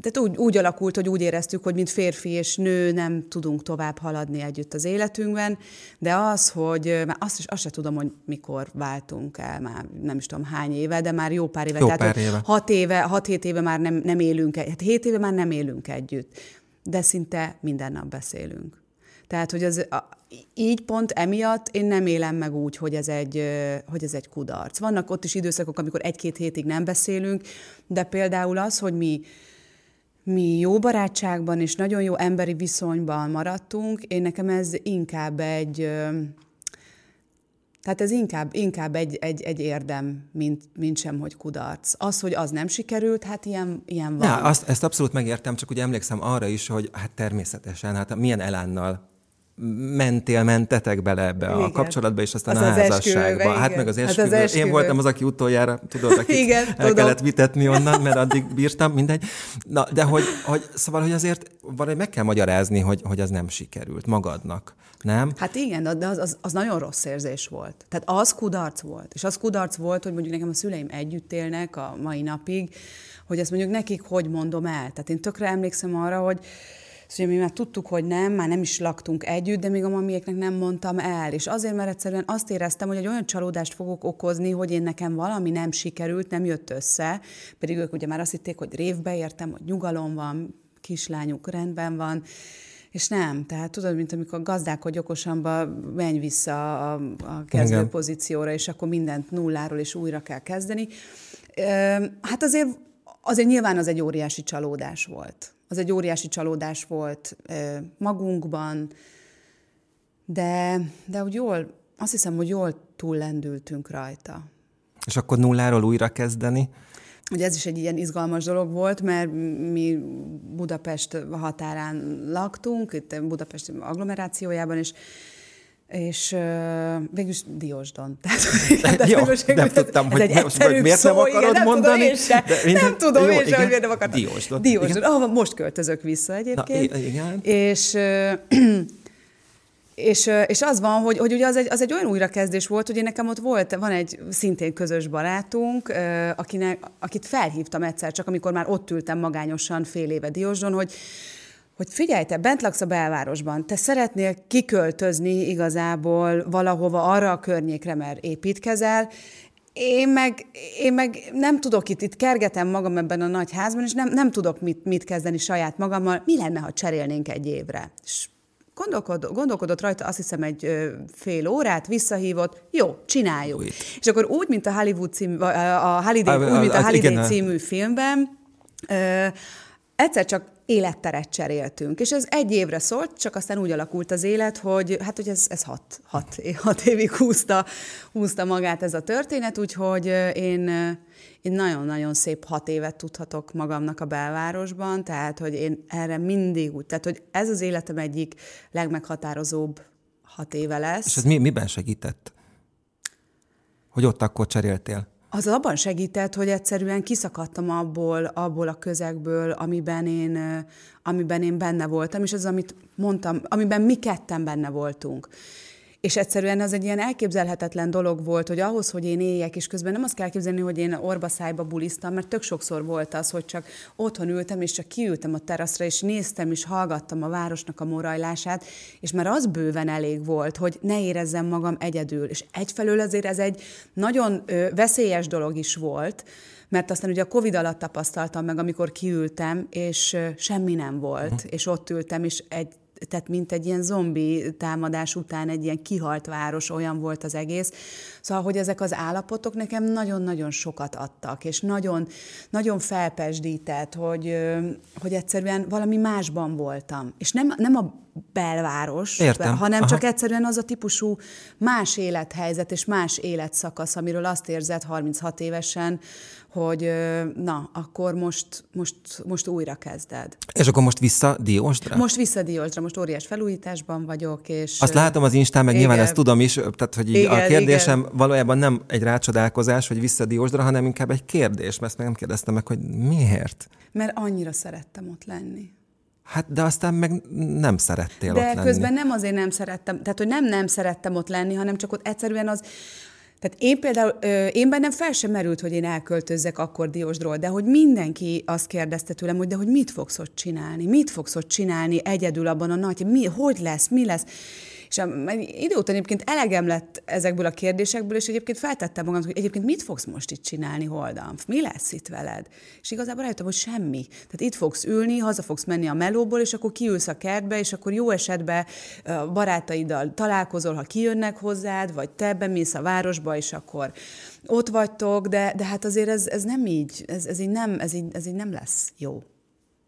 tehát úgy, úgy alakult, hogy úgy éreztük, hogy mint férfi és nő nem tudunk tovább haladni együtt az életünkben, de az, hogy már azt, is, azt se tudom, hogy mikor váltunk el, már nem is tudom hány éve, de már jó pár éve. Jó Tehát, pár éve. Hat éve, hat-hét éve már nem, nem élünk, egy- hát hét éve már nem élünk együtt, de szinte minden nap beszélünk. Tehát, hogy az, így pont emiatt én nem élem meg úgy, hogy ez, egy, hogy ez egy kudarc. Vannak ott is időszakok, amikor egy-két hétig nem beszélünk, de például az, hogy mi, mi jó barátságban és nagyon jó emberi viszonyban maradtunk, én nekem ez inkább egy, tehát ez inkább, inkább egy, egy, egy érdem, mint, mint sem, hogy kudarc. Az, hogy az nem sikerült, hát ilyen, ilyen van. Ja, azt, ezt abszolút megértem, csak ugye emlékszem arra is, hogy hát természetesen, hát milyen elánnal mentél, mentetek bele ebbe a Igen. kapcsolatba, és aztán Az a az házasságba. hát igen. meg az Hát az esküvő. Én esküvő. voltam az, aki utoljára, tudod, akit Igen, el tudom. kellett vitetni onnan, mert addig bírtam, mindegy. Na, de hogy, hogy szóval, hogy azért valahogy meg kell magyarázni, hogy, hogy az nem sikerült magadnak, nem? Hát igen, de az, az, az nagyon rossz érzés volt. Tehát az kudarc volt. És az kudarc volt, hogy mondjuk nekem a szüleim együtt élnek a mai napig, hogy ezt mondjuk nekik hogy mondom el. Tehát én tökre emlékszem arra, hogy Szóval mi már tudtuk, hogy nem, már nem is laktunk együtt, de még a mamiéknek nem mondtam el. És azért, mert egyszerűen azt éreztem, hogy egy olyan csalódást fogok okozni, hogy én nekem valami nem sikerült, nem jött össze, pedig ők ugye már azt hitték, hogy révbe értem, hogy nyugalom van, kislányuk rendben van, és nem. Tehát tudod, mint amikor gazdálkodj okosanba, menj vissza a, a kezdő Igen. pozícióra, és akkor mindent nulláról és újra kell kezdeni. Hát azért, azért nyilván az egy óriási csalódás volt. Az egy óriási csalódás volt magunkban, de, de úgy jól, azt hiszem, hogy jól túllendültünk rajta. És akkor nulláról újra kezdeni. Ugye ez is egy ilyen izgalmas dolog volt, mert mi Budapest határán laktunk, itt Budapest agglomerációjában, és és uh, végülis Diósdon. Tehát, Jó, nem tudtam, hogy ez egy miért szó, nem akarod igen, nem mondani. Tudom én se, de minden, nem tudom jó, én sem, hogy miért nem akartam. Diósdon. Diósdon, ahova most költözök vissza egyébként. Na, igen. És uh, és, és az van, hogy, hogy ugye az egy, az egy olyan újrakezdés volt, hogy én nekem ott volt, van egy szintén közös barátunk, akinek, akit felhívtam egyszer, csak amikor már ott ültem magányosan fél éve Diósdon, hogy hogy figyelj, te bent laksz a belvárosban, te szeretnél kiköltözni igazából valahova arra a környékre, mert építkezel, én meg, én meg nem tudok itt, itt kergetem magam ebben a nagy házban, és nem, nem tudok mit, mit kezdeni saját magammal. Mi lenne, ha cserélnénk egy évre? És gondolkodott, gondolkodott rajta, azt hiszem egy ö, fél órát, visszahívott, jó, csináljuk. Újt. És akkor úgy, mint a Hollywood című, a Holiday, a, úgy, mint a Holiday igen, című filmben, ö, egyszer csak életteret cseréltünk. És ez egy évre szólt, csak aztán úgy alakult az élet, hogy hát hogy ez, ez hat, hat, hat évig húzta, húzta magát ez a történet, úgyhogy én, én nagyon-nagyon szép hat évet tudhatok magamnak a belvárosban, tehát hogy én erre mindig úgy, tehát hogy ez az életem egyik legmeghatározóbb hat éve lesz. És ez mi, miben segített? Hogy ott akkor cseréltél? Az abban segített, hogy egyszerűen kiszakadtam abból, abból a közegből, amiben én, amiben én benne voltam, és az, amit mondtam, amiben mi ketten benne voltunk. És egyszerűen az egy ilyen elképzelhetetlen dolog volt, hogy ahhoz, hogy én éljek, és közben nem azt kell képzelni, hogy én orba szájba bulisztam, mert tök sokszor volt az, hogy csak otthon ültem, és csak kiültem a teraszra, és néztem, és hallgattam a városnak a morajlását, és már az bőven elég volt, hogy ne érezzem magam egyedül. És egyfelől azért ez egy nagyon veszélyes dolog is volt, mert aztán ugye a Covid alatt tapasztaltam meg, amikor kiültem, és semmi nem volt, uh-huh. és ott ültem, és egy tehát mint egy ilyen zombi támadás után egy ilyen kihalt város, olyan volt az egész. Szóval, hogy ezek az állapotok nekem nagyon-nagyon sokat adtak, és nagyon, nagyon felpesdített, hogy, hogy egyszerűen valami másban voltam. És nem, nem a belváros, Értem. hanem Aha. csak egyszerűen az a típusú más élethelyzet és más életszakasz, amiről azt érzed 36 évesen, hogy na, akkor most, most, most újra kezded. És akkor most vissza Diósdra? Most vissza Diósdra, most óriás felújításban vagyok, és... Azt látom az Instán, meg igen. nyilván ezt tudom is, tehát hogy igen, a kérdésem igen. valójában nem egy rácsodálkozás, hogy vissza Diósdra, hanem inkább egy kérdés, mert ezt meg nem kérdeztem meg, hogy miért? Mert annyira szerettem ott lenni. Hát, de aztán meg nem szerettél de ott lenni. De közben nem azért nem szerettem, tehát hogy nem nem szerettem ott lenni, hanem csak ott egyszerűen az, tehát én például, én bennem fel sem merült, hogy én elköltözzek akkor Diósdról, de hogy mindenki azt kérdezte tőlem, hogy de hogy mit fogsz ott csinálni? Mit fogsz ott csinálni egyedül abban a nagy, mi, hogy lesz, mi lesz? És a, idő után egyébként elegem lett ezekből a kérdésekből, és egyébként feltettem magam, hogy egyébként mit fogsz most itt csinálni, Holdam? Mi lesz itt veled? És igazából rájöttem, hogy semmi. Tehát itt fogsz ülni, haza fogsz menni a melóból, és akkor kiülsz a kertbe, és akkor jó esetben barátaiddal találkozol, ha kijönnek hozzád, vagy te bemész a városba, és akkor ott vagytok, de, de hát azért ez, ez nem így, ez, ez, így nem, ez, így, ez így nem lesz jó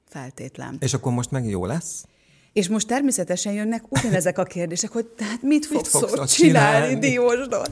feltétlen. És akkor most meg jó lesz? És most természetesen jönnek ugyanezek a kérdések, hogy tehát mit mit fogsz csinálni, csinálni? Diósdon?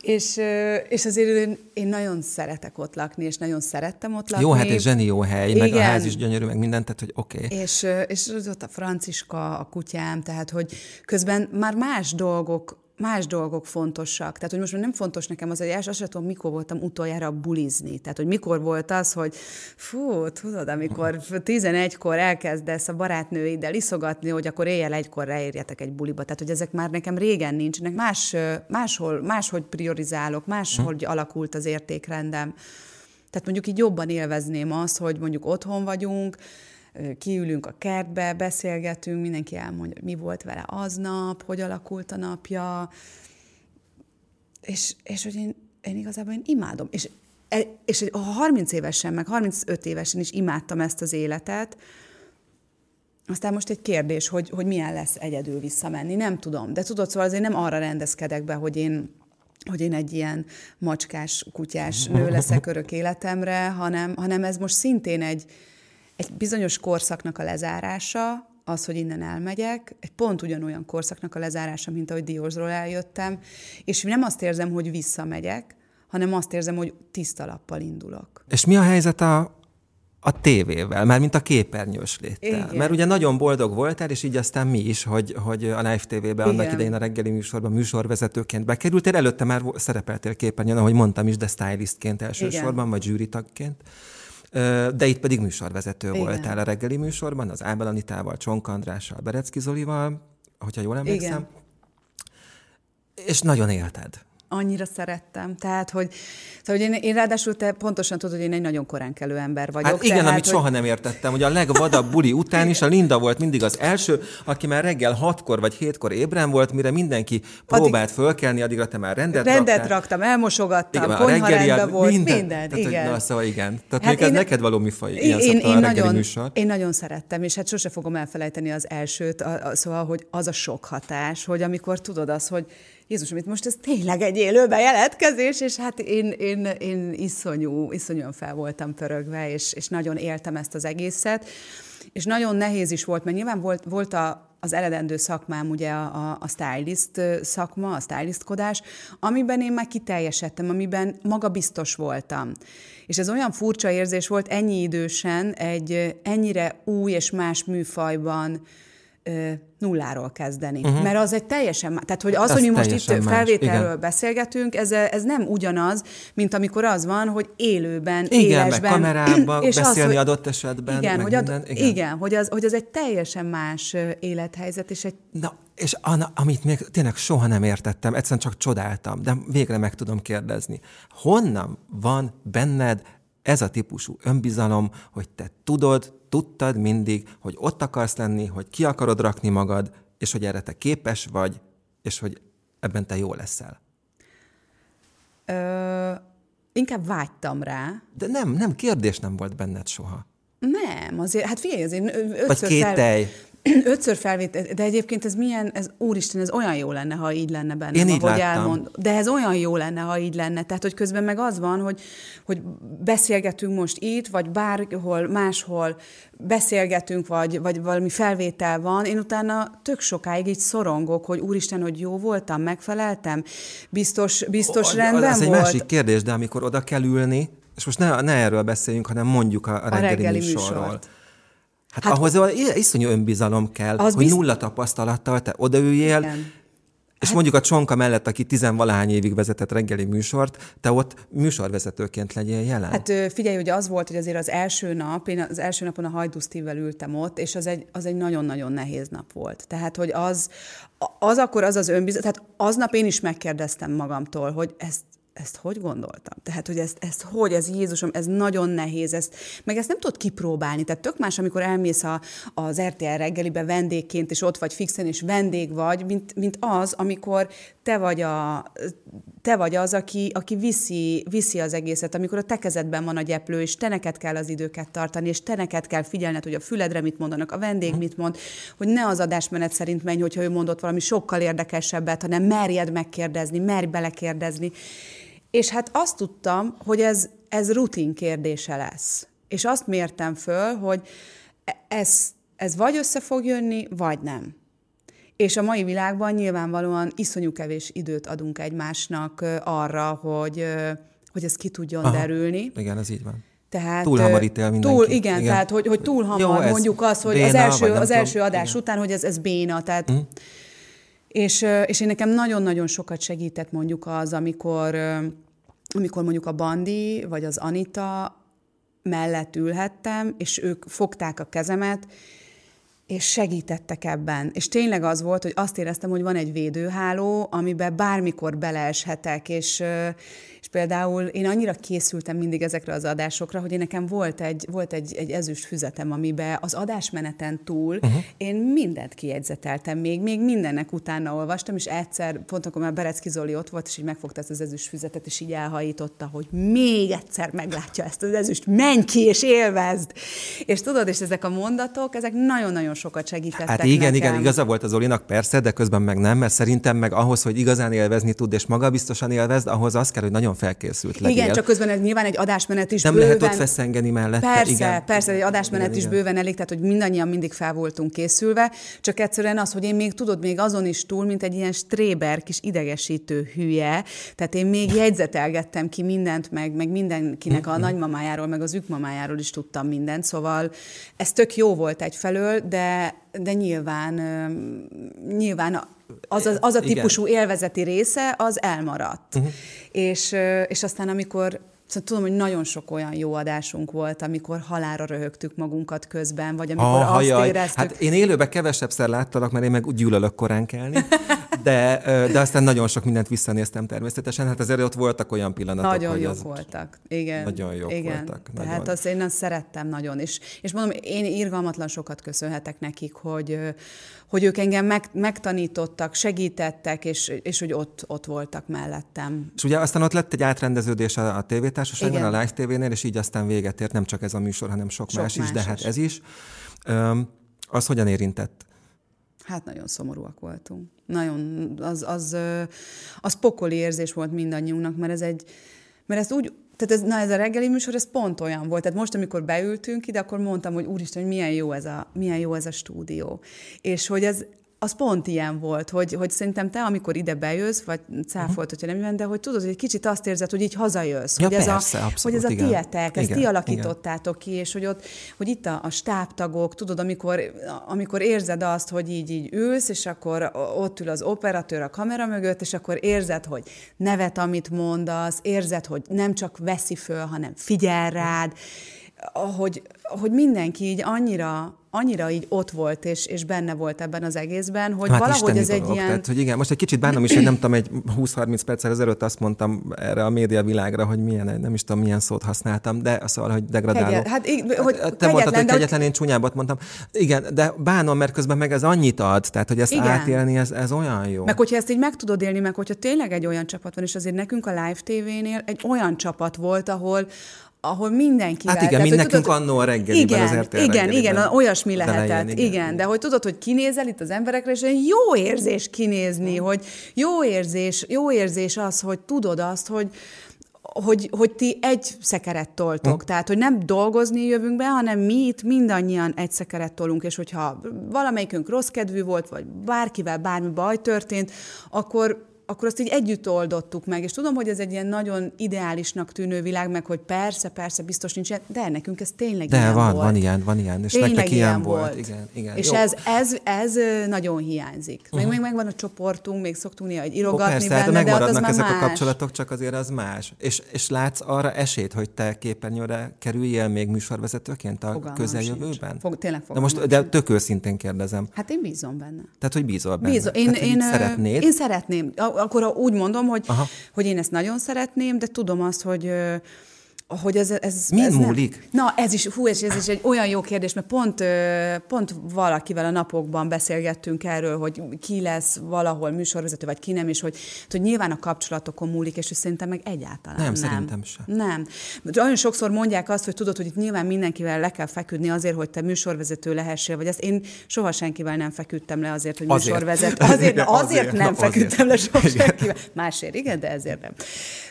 És, és azért én, én nagyon szeretek ott lakni, és nagyon szerettem ott lakni. Jó, hát egy zseni jó hely, Igen. meg a ház is gyönyörű, meg mindent, tehát hogy oké. Okay. És, és ott a Franciska, a kutyám, tehát hogy közben már más dolgok más dolgok fontosak. Tehát, hogy most már nem fontos nekem az, első, azt tudom, mikor voltam utoljára bulizni. Tehát, hogy mikor volt az, hogy fú, tudod, amikor 11-kor elkezdesz a barátnőiddel iszogatni, hogy akkor éjjel egykor érjetek egy buliba. Tehát, hogy ezek már nekem régen nincsenek. Más, máshol, máshogy priorizálok, máshogy hm. alakult az értékrendem. Tehát mondjuk így jobban élvezném azt, hogy mondjuk otthon vagyunk, kiülünk a kertbe, beszélgetünk, mindenki elmondja, hogy mi volt vele aznap, hogy alakult a napja, és, és hogy én, én igazából én imádom. És, e, és a 30 évesen, meg 35 évesen is imádtam ezt az életet, aztán most egy kérdés, hogy, hogy milyen lesz egyedül visszamenni, nem tudom. De tudod, szóval azért nem arra rendezkedek be, hogy én hogy én egy ilyen macskás, kutyás nő leszek örök életemre, hanem, hanem ez most szintén egy, egy bizonyos korszaknak a lezárása, az, hogy innen elmegyek, egy pont ugyanolyan korszaknak a lezárása, mint ahogy Diósról eljöttem, és nem azt érzem, hogy visszamegyek, hanem azt érzem, hogy tiszta lappal indulok. És mi a helyzet a, a tévével, már mint a képernyős léttel. Igen. Mert ugye nagyon boldog voltál, és így aztán mi is, hogy, hogy a Live TV-be annak idején a reggeli műsorban műsorvezetőként bekerültél. Előtte már szerepeltél képernyőn, ahogy mondtam is, de stylistként elsősorban, Igen. vagy zsűritagként. De itt pedig műsorvezető Igen. voltál a reggeli műsorban, az Ábel Anitával, Csonk Andrással, Berecki Zolival, hogyha jól emlékszem. Igen. És nagyon élted annyira szerettem. Tehát, hogy, szóval, hogy én, én ráadásul te pontosan tudod, hogy én egy nagyon korán kelő ember vagyok. Hát igen, tehát, amit hogy... soha nem értettem, hogy a legvadabb buli után is a Linda volt mindig az első, aki már reggel hatkor vagy hétkor ébren volt, mire mindenki próbált addig... fölkelni, addigra te már rendet Rendet raktál. raktam, elmosogattam, igen, konyha rendben volt, minden. minden tehát, igen. Hogy, na, szóval igen. Tehát hát én, ez neked való műfaj, ilyen én, én, nagyon, műsor. én nagyon szerettem, és hát sose fogom elfelejteni az elsőt, a, a, szóval, hogy az a sok hatás, hogy amikor tudod azt, hogy Jézus, amit most ez tényleg egy élő bejelentkezés, és hát én, én, én iszonyú, iszonyúan fel voltam pörögve, és, és nagyon éltem ezt az egészet, és nagyon nehéz is volt, mert nyilván volt, volt a, az eredendő szakmám ugye a, a, a stylist szakma, a stylistkodás, amiben én már kiteljesedtem, amiben magabiztos voltam. És ez olyan furcsa érzés volt ennyi idősen, egy ennyire új és más műfajban, nulláról kezdeni. Uh-huh. Mert az egy teljesen Tehát, hogy az, ez hogy mi most itt más. felvételről Igen. beszélgetünk, ez, ez nem ugyanaz, mint amikor az van, hogy élőben, igen, élesben. Meg kamerában és beszélni az, hogy, adott esetben. Igen, hogy, ad, igen. igen hogy, az, hogy az egy teljesen más élethelyzet, és egy... Na, és Anna, amit még tényleg soha nem értettem, egyszerűen csak csodáltam, de végre meg tudom kérdezni. Honnan van benned ez a típusú önbizalom, hogy te tudod, tudtad mindig, hogy ott akarsz lenni, hogy ki akarod rakni magad, és hogy erre te képes vagy, és hogy ebben te jó leszel? Ö, inkább vágytam rá. De nem, nem, kérdés nem volt benned soha. Nem, azért, hát figyelj, azért ötször Vagy kételj. Ötször felvét, de egyébként ez milyen, ez úristen, ez olyan jó lenne, ha így lenne benne, Én ahogy elmond. De ez olyan jó lenne, ha így lenne. Tehát, hogy közben meg az van, hogy, hogy beszélgetünk most itt, vagy bárhol, máshol beszélgetünk, vagy, vagy valami felvétel van, én utána tök sokáig így szorongok, hogy úristen, hogy jó voltam, megfeleltem, biztos, biztos o, rendben az volt. Ez egy másik kérdés, de amikor oda kell ülni, és most ne, ne erről beszéljünk, hanem mondjuk a, a reggeli, a reggeli műsorról. műsort Hát, hát ahhoz iszonyú önbizalom kell, hogy bizt... nulla tapasztalattal te odaüljél, Igen. És hát, mondjuk a Csonka mellett, aki tizenvalahány évig vezetett reggeli műsort, te ott műsorvezetőként legyél jelen? Hát figyelj, hogy az volt, hogy azért az első nap, én az első napon a Hajdú ültem ott, és az egy, az egy nagyon-nagyon nehéz nap volt. Tehát, hogy az, az akkor az az önbizalom, tehát aznap én is megkérdeztem magamtól, hogy ezt ezt hogy gondoltam? Tehát, hogy ezt, ezt hogy, ez Jézusom, ez nagyon nehéz, ezt, meg ezt nem tudod kipróbálni. Tehát tök más, amikor elmész a, az RTL reggelibe vendégként, és ott vagy fixen, és vendég vagy, mint, mint az, amikor te vagy, a, te vagy az, aki, aki viszi, viszi az egészet, amikor a te kezedben van a gyeplő, és te neked kell az időket tartani, és te neked kell figyelned, hogy a füledre mit mondanak, a vendég mit mond, hogy ne az adásmenet szerint menj, hogyha ő mondott valami sokkal érdekesebbet, hanem merjed megkérdezni, merj belekérdezni. És hát azt tudtam, hogy ez, ez rutin kérdése lesz. És azt mértem föl, hogy ez, ez vagy össze fog jönni, vagy nem. És a mai világban nyilvánvalóan iszonyú kevés időt adunk egymásnak arra, hogy, hogy ez ki tudjon Aha, derülni. Igen, ez így van. Tehát, túl hamar ítél mindenki. Túl, igen, igen, tehát hogy, hogy túl hamar Jó, mondjuk azt, hogy béna, az első, az első adás igen. után, hogy ez, ez béna. Tehát, mm. és, és én nekem nagyon-nagyon sokat segített mondjuk az, amikor amikor mondjuk a Bandi vagy az Anita mellett ülhettem, és ők fogták a kezemet, és segítettek ebben. És tényleg az volt, hogy azt éreztem, hogy van egy védőháló, amiben bármikor beleeshetek, és, és például én annyira készültem mindig ezekre az adásokra, hogy én nekem volt egy, volt egy, egy ezüst füzetem, amiben az adásmeneten túl uh-huh. én mindent kijegyzeteltem, még, még mindennek utána olvastam, és egyszer, pont akkor már Berecki Zoli ott volt, és így megfogta ezt az ezüst füzetet, és így elhajította, hogy még egyszer meglátja ezt az ezüst, menj ki és élvezd! És tudod, és ezek a mondatok, ezek nagyon-nagyon nagyon sokat segítettek Hát igen, nekem. igen, igaza volt az Olinak, persze, de közben meg nem, mert szerintem meg ahhoz, hogy igazán élvezni tud, és magabiztosan élvezd, ahhoz az kell, hogy nagyon felkészült legyél. Igen, csak közben ez nyilván egy adásmenet is nem bőven... lehet ott feszengeni mellette. Persze, igen. persze, egy adásmenet igen, is igen. bőven elég, tehát hogy mindannyian mindig fel voltunk készülve, csak egyszerűen az, hogy én még tudod, még azon is túl, mint egy ilyen stréber, kis idegesítő hülye, tehát én még jegyzetelgettem ki mindent, meg, meg mindenkinek a nagymamájáról, meg az ükmamájáról is tudtam mindent, szóval ez tök jó volt egyfelől, de, de nyilván, nyilván az, az, az a Igen. típusú élvezeti része, az elmaradt. Uh-huh. És, és aztán amikor Szóval tudom, hogy nagyon sok olyan jó adásunk volt, amikor halára röhögtük magunkat közben, vagy amikor Ah, azt jaj. éreztük... Hát én élőben kevesebbszer láttalak, mert én meg úgy gyűlölök korán kelni, de, de aztán nagyon sok mindent visszanéztem természetesen. Hát azért ott voltak olyan pillanatok, Nagyon hogy jók az... voltak. Igen. Nagyon jók igen. voltak, Tehát nagyon. azt én azt szerettem nagyon. És, és mondom, én irgalmatlan sokat köszönhetek nekik, hogy, hogy ők engem meg, megtanítottak, segítettek, és, és hogy ott, ott voltak mellettem. És ugye aztán ott lett egy átrendeződés a, a tévétársaságban, Igen. a Live TV-nél, és így aztán véget ért nem csak ez a műsor, hanem sok, Sok más, is, de más hát ez is. Öm, az hogyan érintett? Hát nagyon szomorúak voltunk. Nagyon, az, az, az pokoli érzés volt mindannyiunknak, mert ez egy, mert ezt úgy, tehát ez, na ez a reggeli műsor, ez pont olyan volt. Tehát most, amikor beültünk ide, akkor mondtam, hogy úristen, hogy milyen jó ez a, milyen jó ez a stúdió. És hogy ez, az pont ilyen volt, hogy, hogy szerintem te, amikor ide bejössz, vagy cáfolt, hogyha nem jön, de hogy tudod, hogy egy kicsit azt érzed, hogy így hazajössz. Ja, hogy, ez persze, a, abszolút, hogy ez a igen. tietek, ezt Igen, ti alakítottátok ki, és hogy ott, hogy itt a, a stábtagok, tudod, amikor, amikor érzed azt, hogy így, így ülsz, és akkor ott ül az operatőr a kamera mögött, és akkor érzed, hogy nevet, amit mondasz, érzed, hogy nem csak veszi föl, hanem figyel rád, hogy, hogy mindenki így annyira, annyira így ott volt, és, és benne volt ebben az egészben, hogy Hát valahogy ez egy dolog. ilyen... Tehát, hogy igen, most egy kicsit bánom is, hogy nem tudom, egy 20-30 perccel ezelőtt azt mondtam erre a média világra, hogy milyen, nem is tudom, milyen szót használtam, de szóval, hogy degradáló. Kegyet, hát, így, hogy Hát, te de hogy- kegyetlen, én csúnyábbat mondtam. Igen, de bánom, mert közben meg ez annyit ad, tehát, hogy ezt Igen. átélni, ez, ez olyan jó. Meg hogyha ezt így meg tudod élni, meg hogyha tényleg egy olyan csapat van, és azért nekünk a Live TV-nél egy olyan csapat volt, ahol ahol mindenki. Hát igen, mint nekünk annó a reggeliben, igen, az RTL Igen, reggeliben. igen, olyasmi lehetett. elején, igen. igen. de hogy tudod, hogy kinézel itt az emberekre, és egy jó érzés kinézni, hogy jó érzés, jó érzés az, hogy tudod azt, hogy hogy, hogy ti egy szekeret toltok. Hm. Tehát, hogy nem dolgozni jövünk be, hanem mi itt mindannyian egy szekeret tolunk, és hogyha valamelyikünk rossz kedvű volt, vagy bárkivel bármi baj történt, akkor akkor azt így együtt oldottuk meg, és tudom, hogy ez egy ilyen nagyon ideálisnak tűnő világ, meg hogy persze, persze, biztos nincs, de nekünk ez tényleg De ilyen van, volt. van ilyen, van ilyen, és Tényleg nektek ilyen, ilyen volt. volt. Igen, igen. És Jó. ez, ez, ez nagyon hiányzik. Meg uh-huh. még megvan a csoportunk, még szoktunk néha egy Ó, irogatni persze, hát benne, de az megmaradnak már ezek más. a kapcsolatok, csak azért az más. És, és látsz arra esélyt, hogy te képernyőre kerüljél még műsorvezetőként a Fogalmam közeljövőben? Fog- tényleg de most, de tök őszintén kérdezem. Hát én bízom benne. Tehát, hogy bízol benne. Bízom. Én, Tehát, én, ö, szeretnéd. Én szeretném. A- Akkor úgy mondom, hogy, Aha. hogy én ezt nagyon szeretném, de tudom azt, hogy hogy ez, ez, Min ez nem- múlik? Na, ez is, hú, ez, ez is egy olyan jó kérdés, mert pont, pont valakivel a napokban beszélgettünk erről, hogy ki lesz valahol műsorvezető, vagy ki nem, és hogy, hogy nyilván a kapcsolatokon múlik, és szerintem meg egyáltalán Nem, nem. szerintem sem. Nem. De Nagyon sokszor mondják azt, hogy tudod, hogy itt nyilván mindenkivel le kell feküdni azért, hogy te műsorvezető lehessél, vagy ezt én soha senkivel nem feküdtem le azért, hogy Azért. műsorvezető. Azért, Igen, azért, azért, nem azért. feküdtem le soha senkivel. Másért igen, de ezért nem.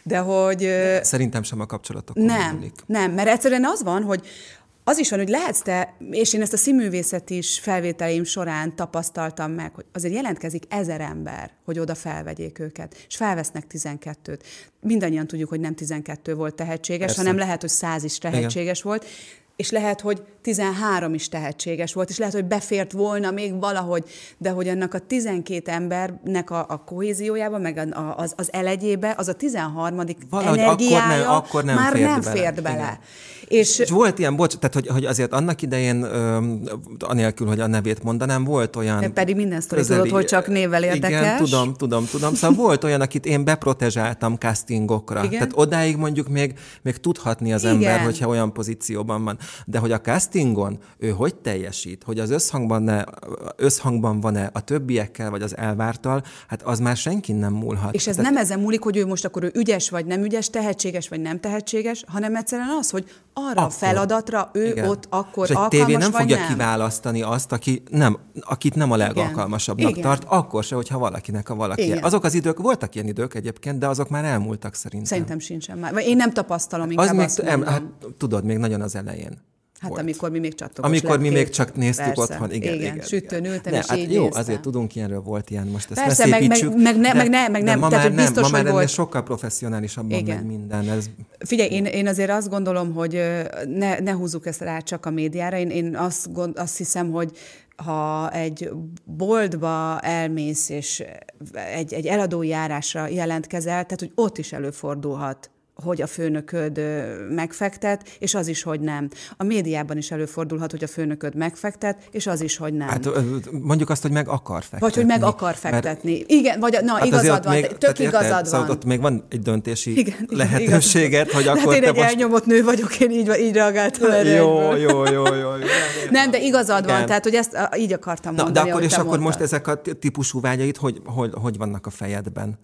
De hogy... Szerintem sem a kapcsolatokon nem, nem, mert egyszerűen az van, hogy az is van, hogy lehetsz te, és én ezt a színművészet is felvételeim során tapasztaltam meg, hogy azért jelentkezik ezer ember, hogy oda felvegyék őket, és felvesznek 12-t. Mindannyian tudjuk, hogy nem 12 volt tehetséges, Persze. hanem lehet, hogy 100 is tehetséges volt, és lehet, hogy 13 is tehetséges volt, és lehet, hogy befért volna még valahogy, de hogy annak a 12 embernek a, a kohéziójában, meg a, a, az, az elegyébe, az a 13. Valahogy energiája akkor nem- akkor nem már fért nem bele. fért bele. Igen. És, És volt ilyen, bocs, tehát hogy, hogy azért annak idején, ö, anélkül, hogy a nevét mondanám, volt olyan... De pedig minden sztori tudod, hogy csak névvel érdekes. Igen, tudom, tudom, tudom. Szóval volt olyan, akit én beprotezsáltam castingokra. Igen. Tehát odáig mondjuk még, még tudhatni az Igen. ember, hogyha olyan pozícióban van. De hogy a castingon ő hogy teljesít, hogy az összhangban, ne, összhangban van-e a többiekkel, vagy az elvártal, hát az már senki nem múlhat. És ez Tehát... nem ezen múlik, hogy ő most akkor ő ügyes vagy nem ügyes, tehetséges vagy nem tehetséges, hanem egyszerűen az, hogy arra akkor, a feladatra ő igen. ott akkor és egy tévé nem fogja nem. kiválasztani azt, aki nem, akit nem a legalkalmasabbnak igen. tart, akkor se, hogyha valakinek a valaki. Igen. Azok az idők, voltak ilyen idők egyébként, de azok már elmúltak szerintem. Szerintem sincsen már. Vagy én nem tapasztalom inkább az még, azt em, hát, tudod, még nagyon az elején. Hát volt. amikor mi még csattogos Amikor lették, mi még csak néztük Persze. otthon, igen. Igen, igen sütőn ültem, ne, és hát így Jó, néztem. azért tudunk ilyenről, volt ilyen, most ezt Persze, meg, meg, meg, ne, meg, ne, meg nem, ma tehát már biztos, nem, ma már hogy volt. sokkal professzionálisabban igen. megy minden. Ez... Figyelj, én, én azért azt gondolom, hogy ne, ne húzzuk ezt rá csak a médiára. Én, én azt, gond, azt hiszem, hogy ha egy boltba elmész, és egy, egy eladói járásra jelentkezel, tehát hogy ott is előfordulhat hogy a főnököd megfektet, és az is, hogy nem. A médiában is előfordulhat, hogy a főnököd megfektet, és az is, hogy nem. Hát mondjuk azt, hogy meg akar fektetni. Vagy hogy meg akar fektetni. Mert, Igen, vagy na, hát igazad van, még, tök igazad érted, szóval van. ott még van egy döntési igen, lehetőséget, hogy akkor hát én egy most... elnyomott nő vagyok, én így, így reagáltam erre. Jó, jó, jó, jó. Nem, de igazad van, tehát hogy ezt így akartam mondani, Na, de akkor, és akkor most ezek a típusú vágyait hogy, hogy, hogy vannak a fejedben?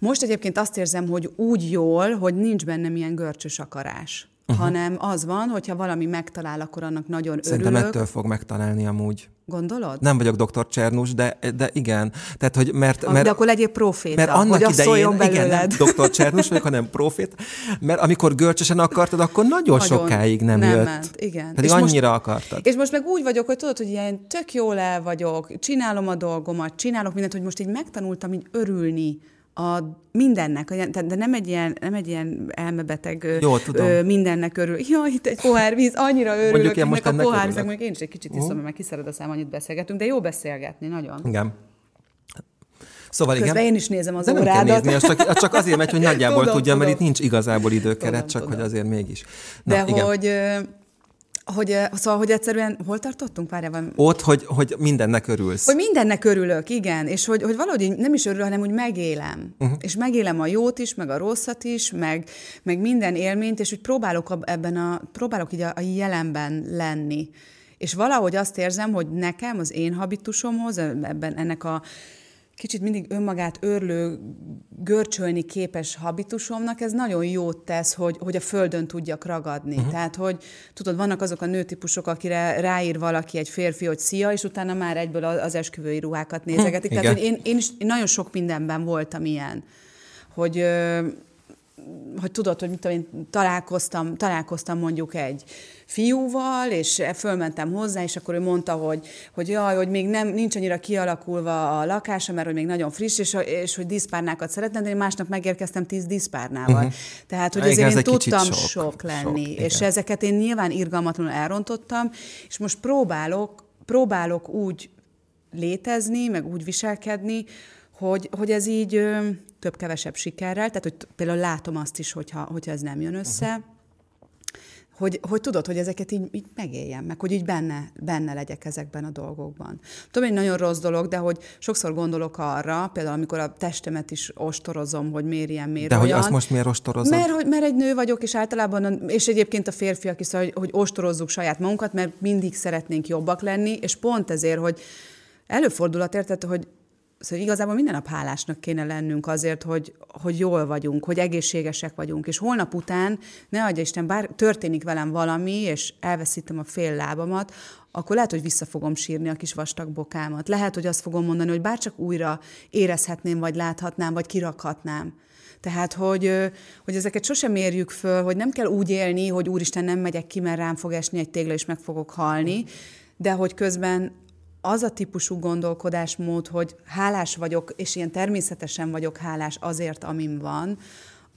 Most egyébként azt érzem, hogy úgy jól, hogy nincs bennem ilyen görcsös akarás. Uh-huh. hanem az van, hogyha valami megtalál, akkor annak nagyon Szerintem örülök. ettől fog megtalálni amúgy. Gondolod? Nem vagyok doktor Csernus, de, de igen. Tehát, hogy mert, mert, de akkor legyél proféta, mert annak hogy idején, igen, nem doktor Csernus vagyok, hanem profét, mert amikor görcsösen akartad, akkor nagyon, nagyon sokáig nem, nem jött. Ment, igen. Pedig és annyira most, akartad. És most meg úgy vagyok, hogy tudod, hogy ilyen tök jól el vagyok, csinálom a dolgomat, csinálok mindent, hogy most így megtanultam így örülni a mindennek, de nem egy ilyen, nem egy ilyen elmebeteg Jó, tudom. Ö, mindennek örül. Jaj, itt egy pohár víz, annyira örülök, Mondjuk ilyen most a pohár víz, mondjuk én is egy kicsit iszom, uh-huh. mert kiszered a szám, annyit beszélgetünk, de jó beszélgetni, nagyon. Igen. Szóval Közben igen. én is nézem az de órádat. Nem kell nézni, csak, csak azért megy, hogy nagyjából tudom, tudja, tudom. mert itt nincs igazából időkeret, tudom, csak tudom. hogy azért mégis. Na, de igen. hogy hogy, szóval, hogy egyszerűen hol tartottunk? Várjál, Ott, hogy, hogy mindennek örülsz. Hogy mindennek örülök, igen. És hogy, hogy valahogy nem is örülök, hanem úgy megélem. Uh-huh. És megélem a jót is, meg a rosszat is, meg, meg minden élményt, és úgy próbálok ebben a, próbálok így a, a jelenben lenni. És valahogy azt érzem, hogy nekem, az én habitusomhoz, ebben ennek a kicsit mindig önmagát örlő, görcsölni képes habitusomnak, ez nagyon jót tesz, hogy, hogy a földön tudjak ragadni. Uh-huh. Tehát, hogy tudod, vannak azok a nőtípusok, akire ráír valaki egy férfi, hogy szia, és utána már egyből az esküvői ruhákat nézegetik. Uh-huh. Tehát, hogy én, én is én nagyon sok mindenben voltam ilyen. Hogy hogy tudod, hogy mit tudom, én találkoztam, találkoztam mondjuk egy fiúval, és fölmentem hozzá, és akkor ő mondta, hogy, hogy jaj, hogy még nem, nincs annyira kialakulva a lakása, mert hogy még nagyon friss, és, és hogy diszpárnákat szeretne, de én másnap megérkeztem tíz diszpárnával. Uh-huh. Tehát, hogy azért én tudtam sok, sok lenni, sok, és ezeket én nyilván irgalmatlanul elrontottam, és most próbálok, próbálok úgy létezni, meg úgy viselkedni, hogy, hogy ez így több-kevesebb sikerrel, tehát hogy például látom azt is, hogyha, hogyha ez nem jön össze, uh-huh. Hogy, hogy tudod, hogy ezeket így, így megéljem, meg hogy így benne, benne legyek ezekben a dolgokban. Tudom, egy nagyon rossz dolog, de hogy sokszor gondolok arra, például amikor a testemet is ostorozom, hogy miért ilyen, miért De olyan, hogy azt most miért ostorozod? Mert, hogy, mert egy nő vagyok, és általában, és egyébként a férfiak is, hogy, hogy ostorozzuk saját magunkat, mert mindig szeretnénk jobbak lenni, és pont ezért, hogy előfordulhat, érted, hogy Szóval igazából minden nap hálásnak kéne lennünk azért, hogy, hogy jól vagyunk, hogy egészségesek vagyunk, és holnap után, ne adja Isten, bár történik velem valami, és elveszítem a fél lábamat, akkor lehet, hogy vissza fogom sírni a kis vastag bokámat. Lehet, hogy azt fogom mondani, hogy bárcsak újra érezhetném, vagy láthatnám, vagy kirakhatnám. Tehát, hogy, hogy ezeket sosem érjük föl, hogy nem kell úgy élni, hogy úristen, nem megyek ki, mert rám fog esni egy tégla, és meg fogok halni, de hogy közben az a típusú gondolkodásmód, hogy hálás vagyok, és ilyen természetesen vagyok hálás azért, amim van,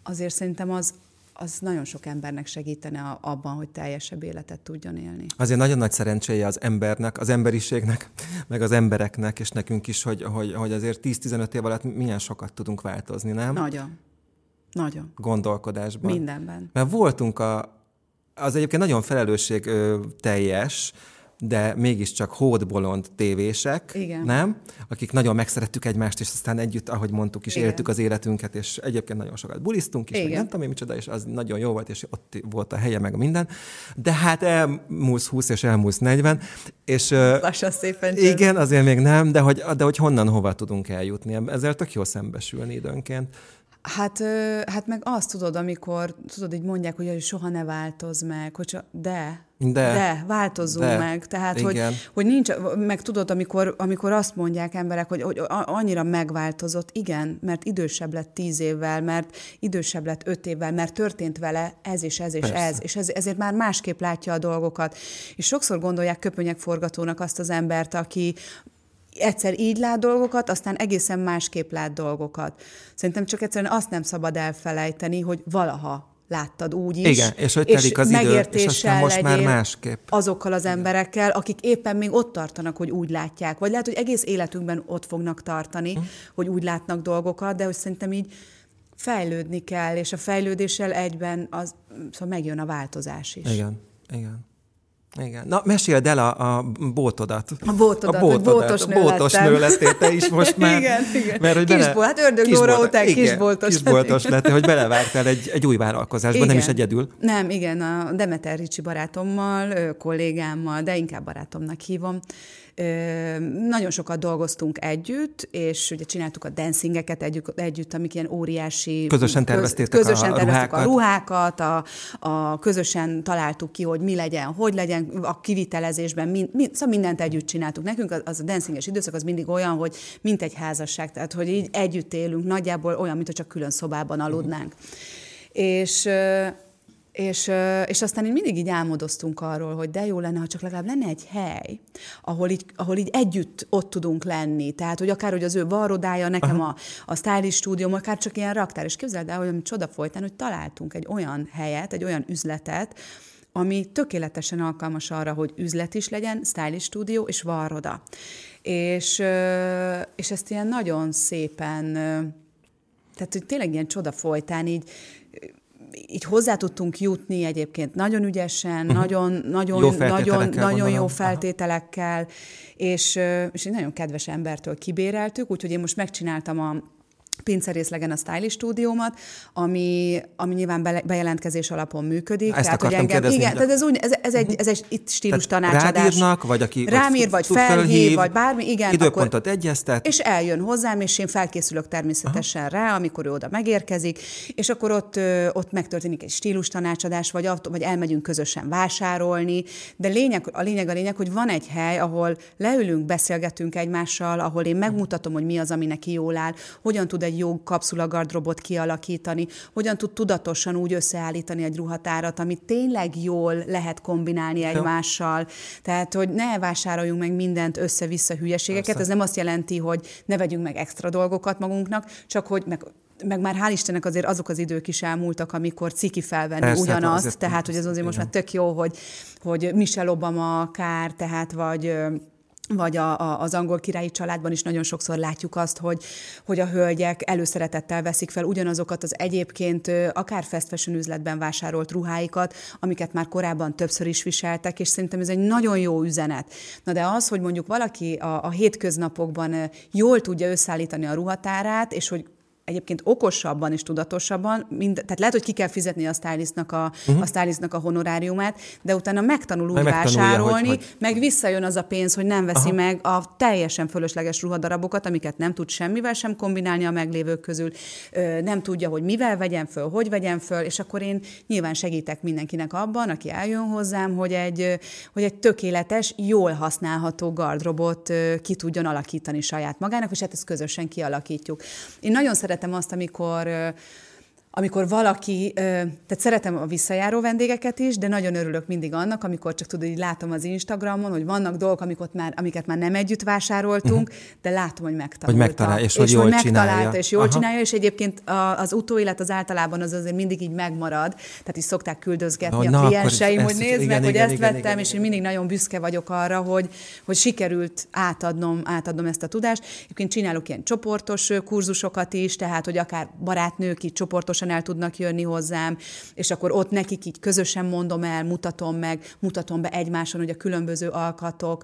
azért szerintem az, az nagyon sok embernek segítene abban, hogy teljesebb életet tudjon élni. Azért nagyon nagy szerencséje az embernek, az emberiségnek, meg az embereknek, és nekünk is, hogy, hogy, hogy azért 10-15 év alatt milyen sokat tudunk változni, nem? Nagyon. Nagyon. Gondolkodásban. Mindenben. Mert voltunk a, az egyébként nagyon felelősség teljes, de mégiscsak hódbolond tévések, Igen. nem? Akik nagyon megszerettük egymást, és aztán együtt, ahogy mondtuk is, Igen. éltük az életünket, és egyébként nagyon sokat bulisztunk is, meg Igen. nem tudom én micsoda, és az nagyon jó volt, és ott volt a helye, meg minden. De hát elmúlsz 20 és elmúlsz 40, és Lassan szépen csönd. igen, azért még nem, de hogy, de hogy honnan hova tudunk eljutni. Ezzel tök jó szembesülni időnként. Hát, hát meg azt tudod, amikor, tudod, így mondják, hogy soha ne változ meg, hogy csak, de, De. de változzunk De. meg. Tehát, hogy, Igen. hogy nincs, meg tudod, amikor, amikor azt mondják emberek, hogy, hogy annyira megváltozott, igen, mert idősebb lett tíz évvel, mert idősebb lett öt évvel, mert történt vele ez és ez és Persze. ez, és ez, ezért már másképp látja a dolgokat. És sokszor gondolják köpönyegforgatónak azt az embert, aki egyszer így lát dolgokat, aztán egészen másképp lát dolgokat. Szerintem csak egyszerűen azt nem szabad elfelejteni, hogy valaha láttad úgy is. Igen, és hogy telik az idő, és aztán most már másképp. Azokkal az emberekkel, akik éppen még ott tartanak, hogy úgy látják. Vagy lehet, hogy egész életünkben ott fognak tartani, Hm. hogy úgy látnak dolgokat, de hogy szerintem így fejlődni kell, és a fejlődéssel egyben az, szóval megjön a változás is. Igen, igen. Igen. Na, meséld el a, a bótodat. A bótodat, a hogy bótos nő bótos nő lettél te is most már. Igen, igen. Mert, hogy Kisbol- hát Ördög Nóra után kisboltos Kisboltos lettél, hogy belevágtál egy, egy új vállalkozásba, nem Igen. is egyedül. Nem, igen, a Demeter Ricsi barátommal, kollégámmal, de inkább barátomnak hívom. Nagyon sokat dolgoztunk együtt, és ugye csináltuk a dancingeket együtt, együtt amik ilyen óriási... Közösen terveztétek a közösen terveztük a ruhákat. ruhákat, a, a, közösen találtuk ki, hogy mi legyen, hogy legyen, a kivitelezésben, mind, mind, szóval mindent együtt csináltuk. Nekünk az, az a dancinges időszak az mindig olyan, hogy mint egy házasság, tehát hogy így együtt élünk, nagyjából olyan, mint hogy csak külön szobában aludnánk. És ö, és, és aztán így mindig így álmodoztunk arról, hogy de jó lenne, ha csak legalább lenne egy hely, ahol így, ahol így együtt ott tudunk lenni. Tehát, hogy akár hogy az ő varrodája, nekem a, a stylist stúdióm, akár csak ilyen raktár. És képzeld el, hogy ami csoda folytán, hogy találtunk egy olyan helyet, egy olyan üzletet, ami tökéletesen alkalmas arra, hogy üzlet is legyen, stylist stúdió és varroda. És, és ezt ilyen nagyon szépen, tehát hogy tényleg ilyen csoda folytán így így hozzá tudtunk jutni egyébként nagyon ügyesen, uh-huh. nagyon, nagyon, Jó nagyon, nagyon jó feltételekkel, és, és egy nagyon kedves embertől kibéreltük, úgyhogy én most megcsináltam a pincerészlegen a stylist stúdiómat, ami, ami nyilván bele, bejelentkezés alapon működik. Ezt hogy akartam engem, kérdezni, igen, hogy- tehát ez, úgy, ez, ez, egy, ez egy itt stílus Tehát tanácsadás. Rádírnak, vagy aki Rám ír, vagy felhív, vagy bármi, igen. Időpontot akkor, egyeztet. és eljön hozzám, és én felkészülök természetesen Aha. rá, amikor ő oda megérkezik, és akkor ott, ott megtörténik egy stílus tanácsadás, vagy, vagy elmegyünk közösen vásárolni, de lényeg, a lényeg a lényeg, hogy van egy hely, ahol leülünk, beszélgetünk egymással, ahol én megmutatom, hogy mi az, ami neki jól áll, hogyan tud egy jó kapszula gardrobot kialakítani, hogyan tud tudatosan úgy összeállítani egy ruhatárat, amit tényleg jól lehet kombinálni egymással. Tehát, hogy ne vásároljunk meg mindent össze-vissza hülyeségeket, Persze. ez nem azt jelenti, hogy ne vegyünk meg extra dolgokat magunknak, csak hogy meg meg már hál' Istennek azért azok az idők is elmúltak, amikor ciki felvenni Persze, hát ugyanazt, tehát hogy ez azért most már tök jó, hogy, hogy Michelle Obama akár, tehát vagy vagy a, a, az angol királyi családban is nagyon sokszor látjuk azt, hogy, hogy a hölgyek előszeretettel veszik fel ugyanazokat az egyébként akár fast fashion üzletben vásárolt ruháikat, amiket már korábban többször is viseltek, és szerintem ez egy nagyon jó üzenet. Na de az, hogy mondjuk valaki a, a hétköznapokban jól tudja összeállítani a ruhatárát, és hogy egyébként okosabban és tudatosabban, mind, tehát lehet, hogy ki kell fizetni a stylistnak a, uh-huh. a, stylistnak a honoráriumát, de utána megtanul úgy vásárolni, hogy- hogy- meg visszajön az a pénz, hogy nem veszi Aha. meg a teljesen fölösleges ruhadarabokat, amiket nem tud semmivel sem kombinálni a meglévők közül, nem tudja, hogy mivel vegyen föl, hogy vegyen föl, és akkor én nyilván segítek mindenkinek abban, aki eljön hozzám, hogy egy, hogy egy tökéletes, jól használható gardrobot ki tudjon alakítani saját magának, és hát ezt közösen kialakítjuk. Én nagyon szeretem azt, amikor amikor valaki, tehát szeretem a visszajáró vendégeket is, de nagyon örülök mindig annak, amikor csak tudod, így látom az Instagramon, hogy vannak dolgok, amiket már, amiket már nem együtt vásároltunk, uh-huh. de látom, hogy megtanulta. Hogy megtalálja, és hogy és jól hogy megtalálta, csinálja. és jól Aha. csinálja, és egyébként az utóélet az általában az azért mindig így megmarad, tehát is szokták küldözgetni Na, a klienseim, hogy nézd igen, meg, hogy igen, ezt igen, vettem, igen, és igen. én mindig nagyon büszke vagyok arra, hogy, hogy sikerült átadnom, átadnom ezt a tudást. Egyébként csinálok ilyen csoportos kurzusokat is, tehát hogy akár barátnők így csoportosan gyorsan el tudnak jönni hozzám, és akkor ott nekik így közösen mondom el, mutatom meg, mutatom be egymáson, hogy a különböző alkatok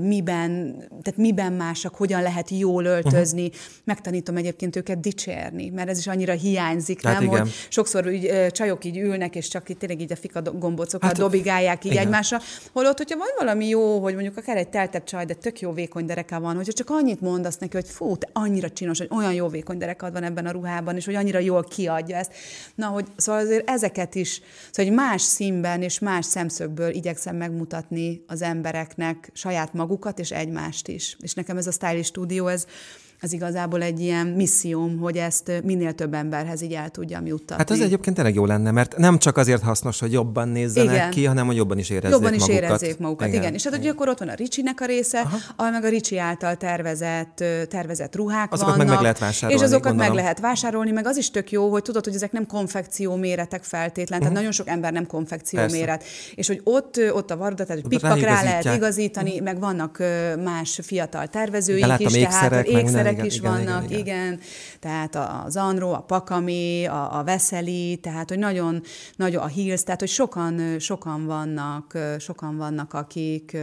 miben, tehát miben másak, hogyan lehet jól öltözni. Uh-huh. Megtanítom egyébként őket dicsérni, mert ez is annyira hiányzik, hát nem? Igen. Hogy sokszor úgy, csajok így ülnek, és csak így tényleg így a fika gombocokat hát, dobigálják így igen. egymásra. Holott, hogyha van valami jó, hogy mondjuk akár egy teltebb csaj, de tök jó vékony dereka van, hogyha csak annyit mondasz neki, hogy fú, te annyira csinos, hogy olyan jó vékony derekad van ebben a ruhában, és hogy annyira jól kiadja ezt. Na, hogy szóval azért ezeket is, szóval hogy más színben és más szemszögből igyekszem megmutatni az embereknek saját magukat és egymást is. És nekem ez a Stylist Studio, ez, ez igazából egy ilyen misszióm, hogy ezt minél több emberhez így el tudjam juttatni. Hát az egyébként tényleg jó lenne, mert nem csak azért hasznos, hogy jobban nézzenek igen. ki, hanem hogy jobban is érezzék jobban is magukat. érezzék magukat, igen. igen. És hát ugye akkor ott van a Ricsinek a része, Aha. ahol meg a Ricsi által tervezett, tervezett ruhák azokat vannak. meg, meg lehet vásárolni. És azokat gondolom. meg lehet vásárolni, meg az is tök jó, hogy tudod, hogy ezek nem konfekció méretek feltétlen, uh-huh. tehát nagyon sok ember nem konfekció Persze. méret. És hogy ott, ott a varda, tehát hogy pikpak rá lehet igazítani, uh-huh. meg vannak más fiatal tervezőik is, tehát ékszerek is vannak, igen. Tehát az Anro, a Pakami, a, a Veszeli, tehát hogy nagyon, nagyon a Hills, tehát hogy sokan, sokan vannak, sokan vannak, akik,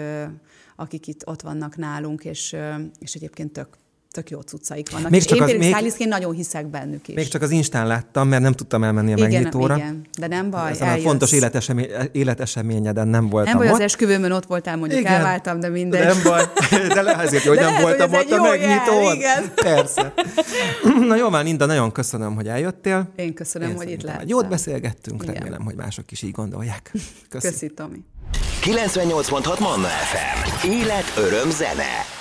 akik itt ott vannak nálunk, és, és egyébként tök, tök jó cuccaik vannak. Még csak én az, még, nagyon hiszek bennük is. Még csak az Instán láttam, mert nem tudtam elmenni a igen, megnyitóra. Igen, de nem baj, Ezen a fontos életesemény, életeseményeden nem voltam Nem baj, ott. az esküvőmön ott voltál, mondjuk igen, elváltam, de mindegy. Nem baj, de lehet azért, hogy de nem lehet, voltam hogy ott a megnyitón. igen. Persze. Na jó, már Linda, nagyon köszönöm, hogy eljöttél. Én köszönöm, Én hogy itt lehettem. Jót beszélgettünk, igen. remélem, hogy mások is így gondolják. Köszi, Köszi Tomi. 98.6 Manna FM. Élet, öröm, zene.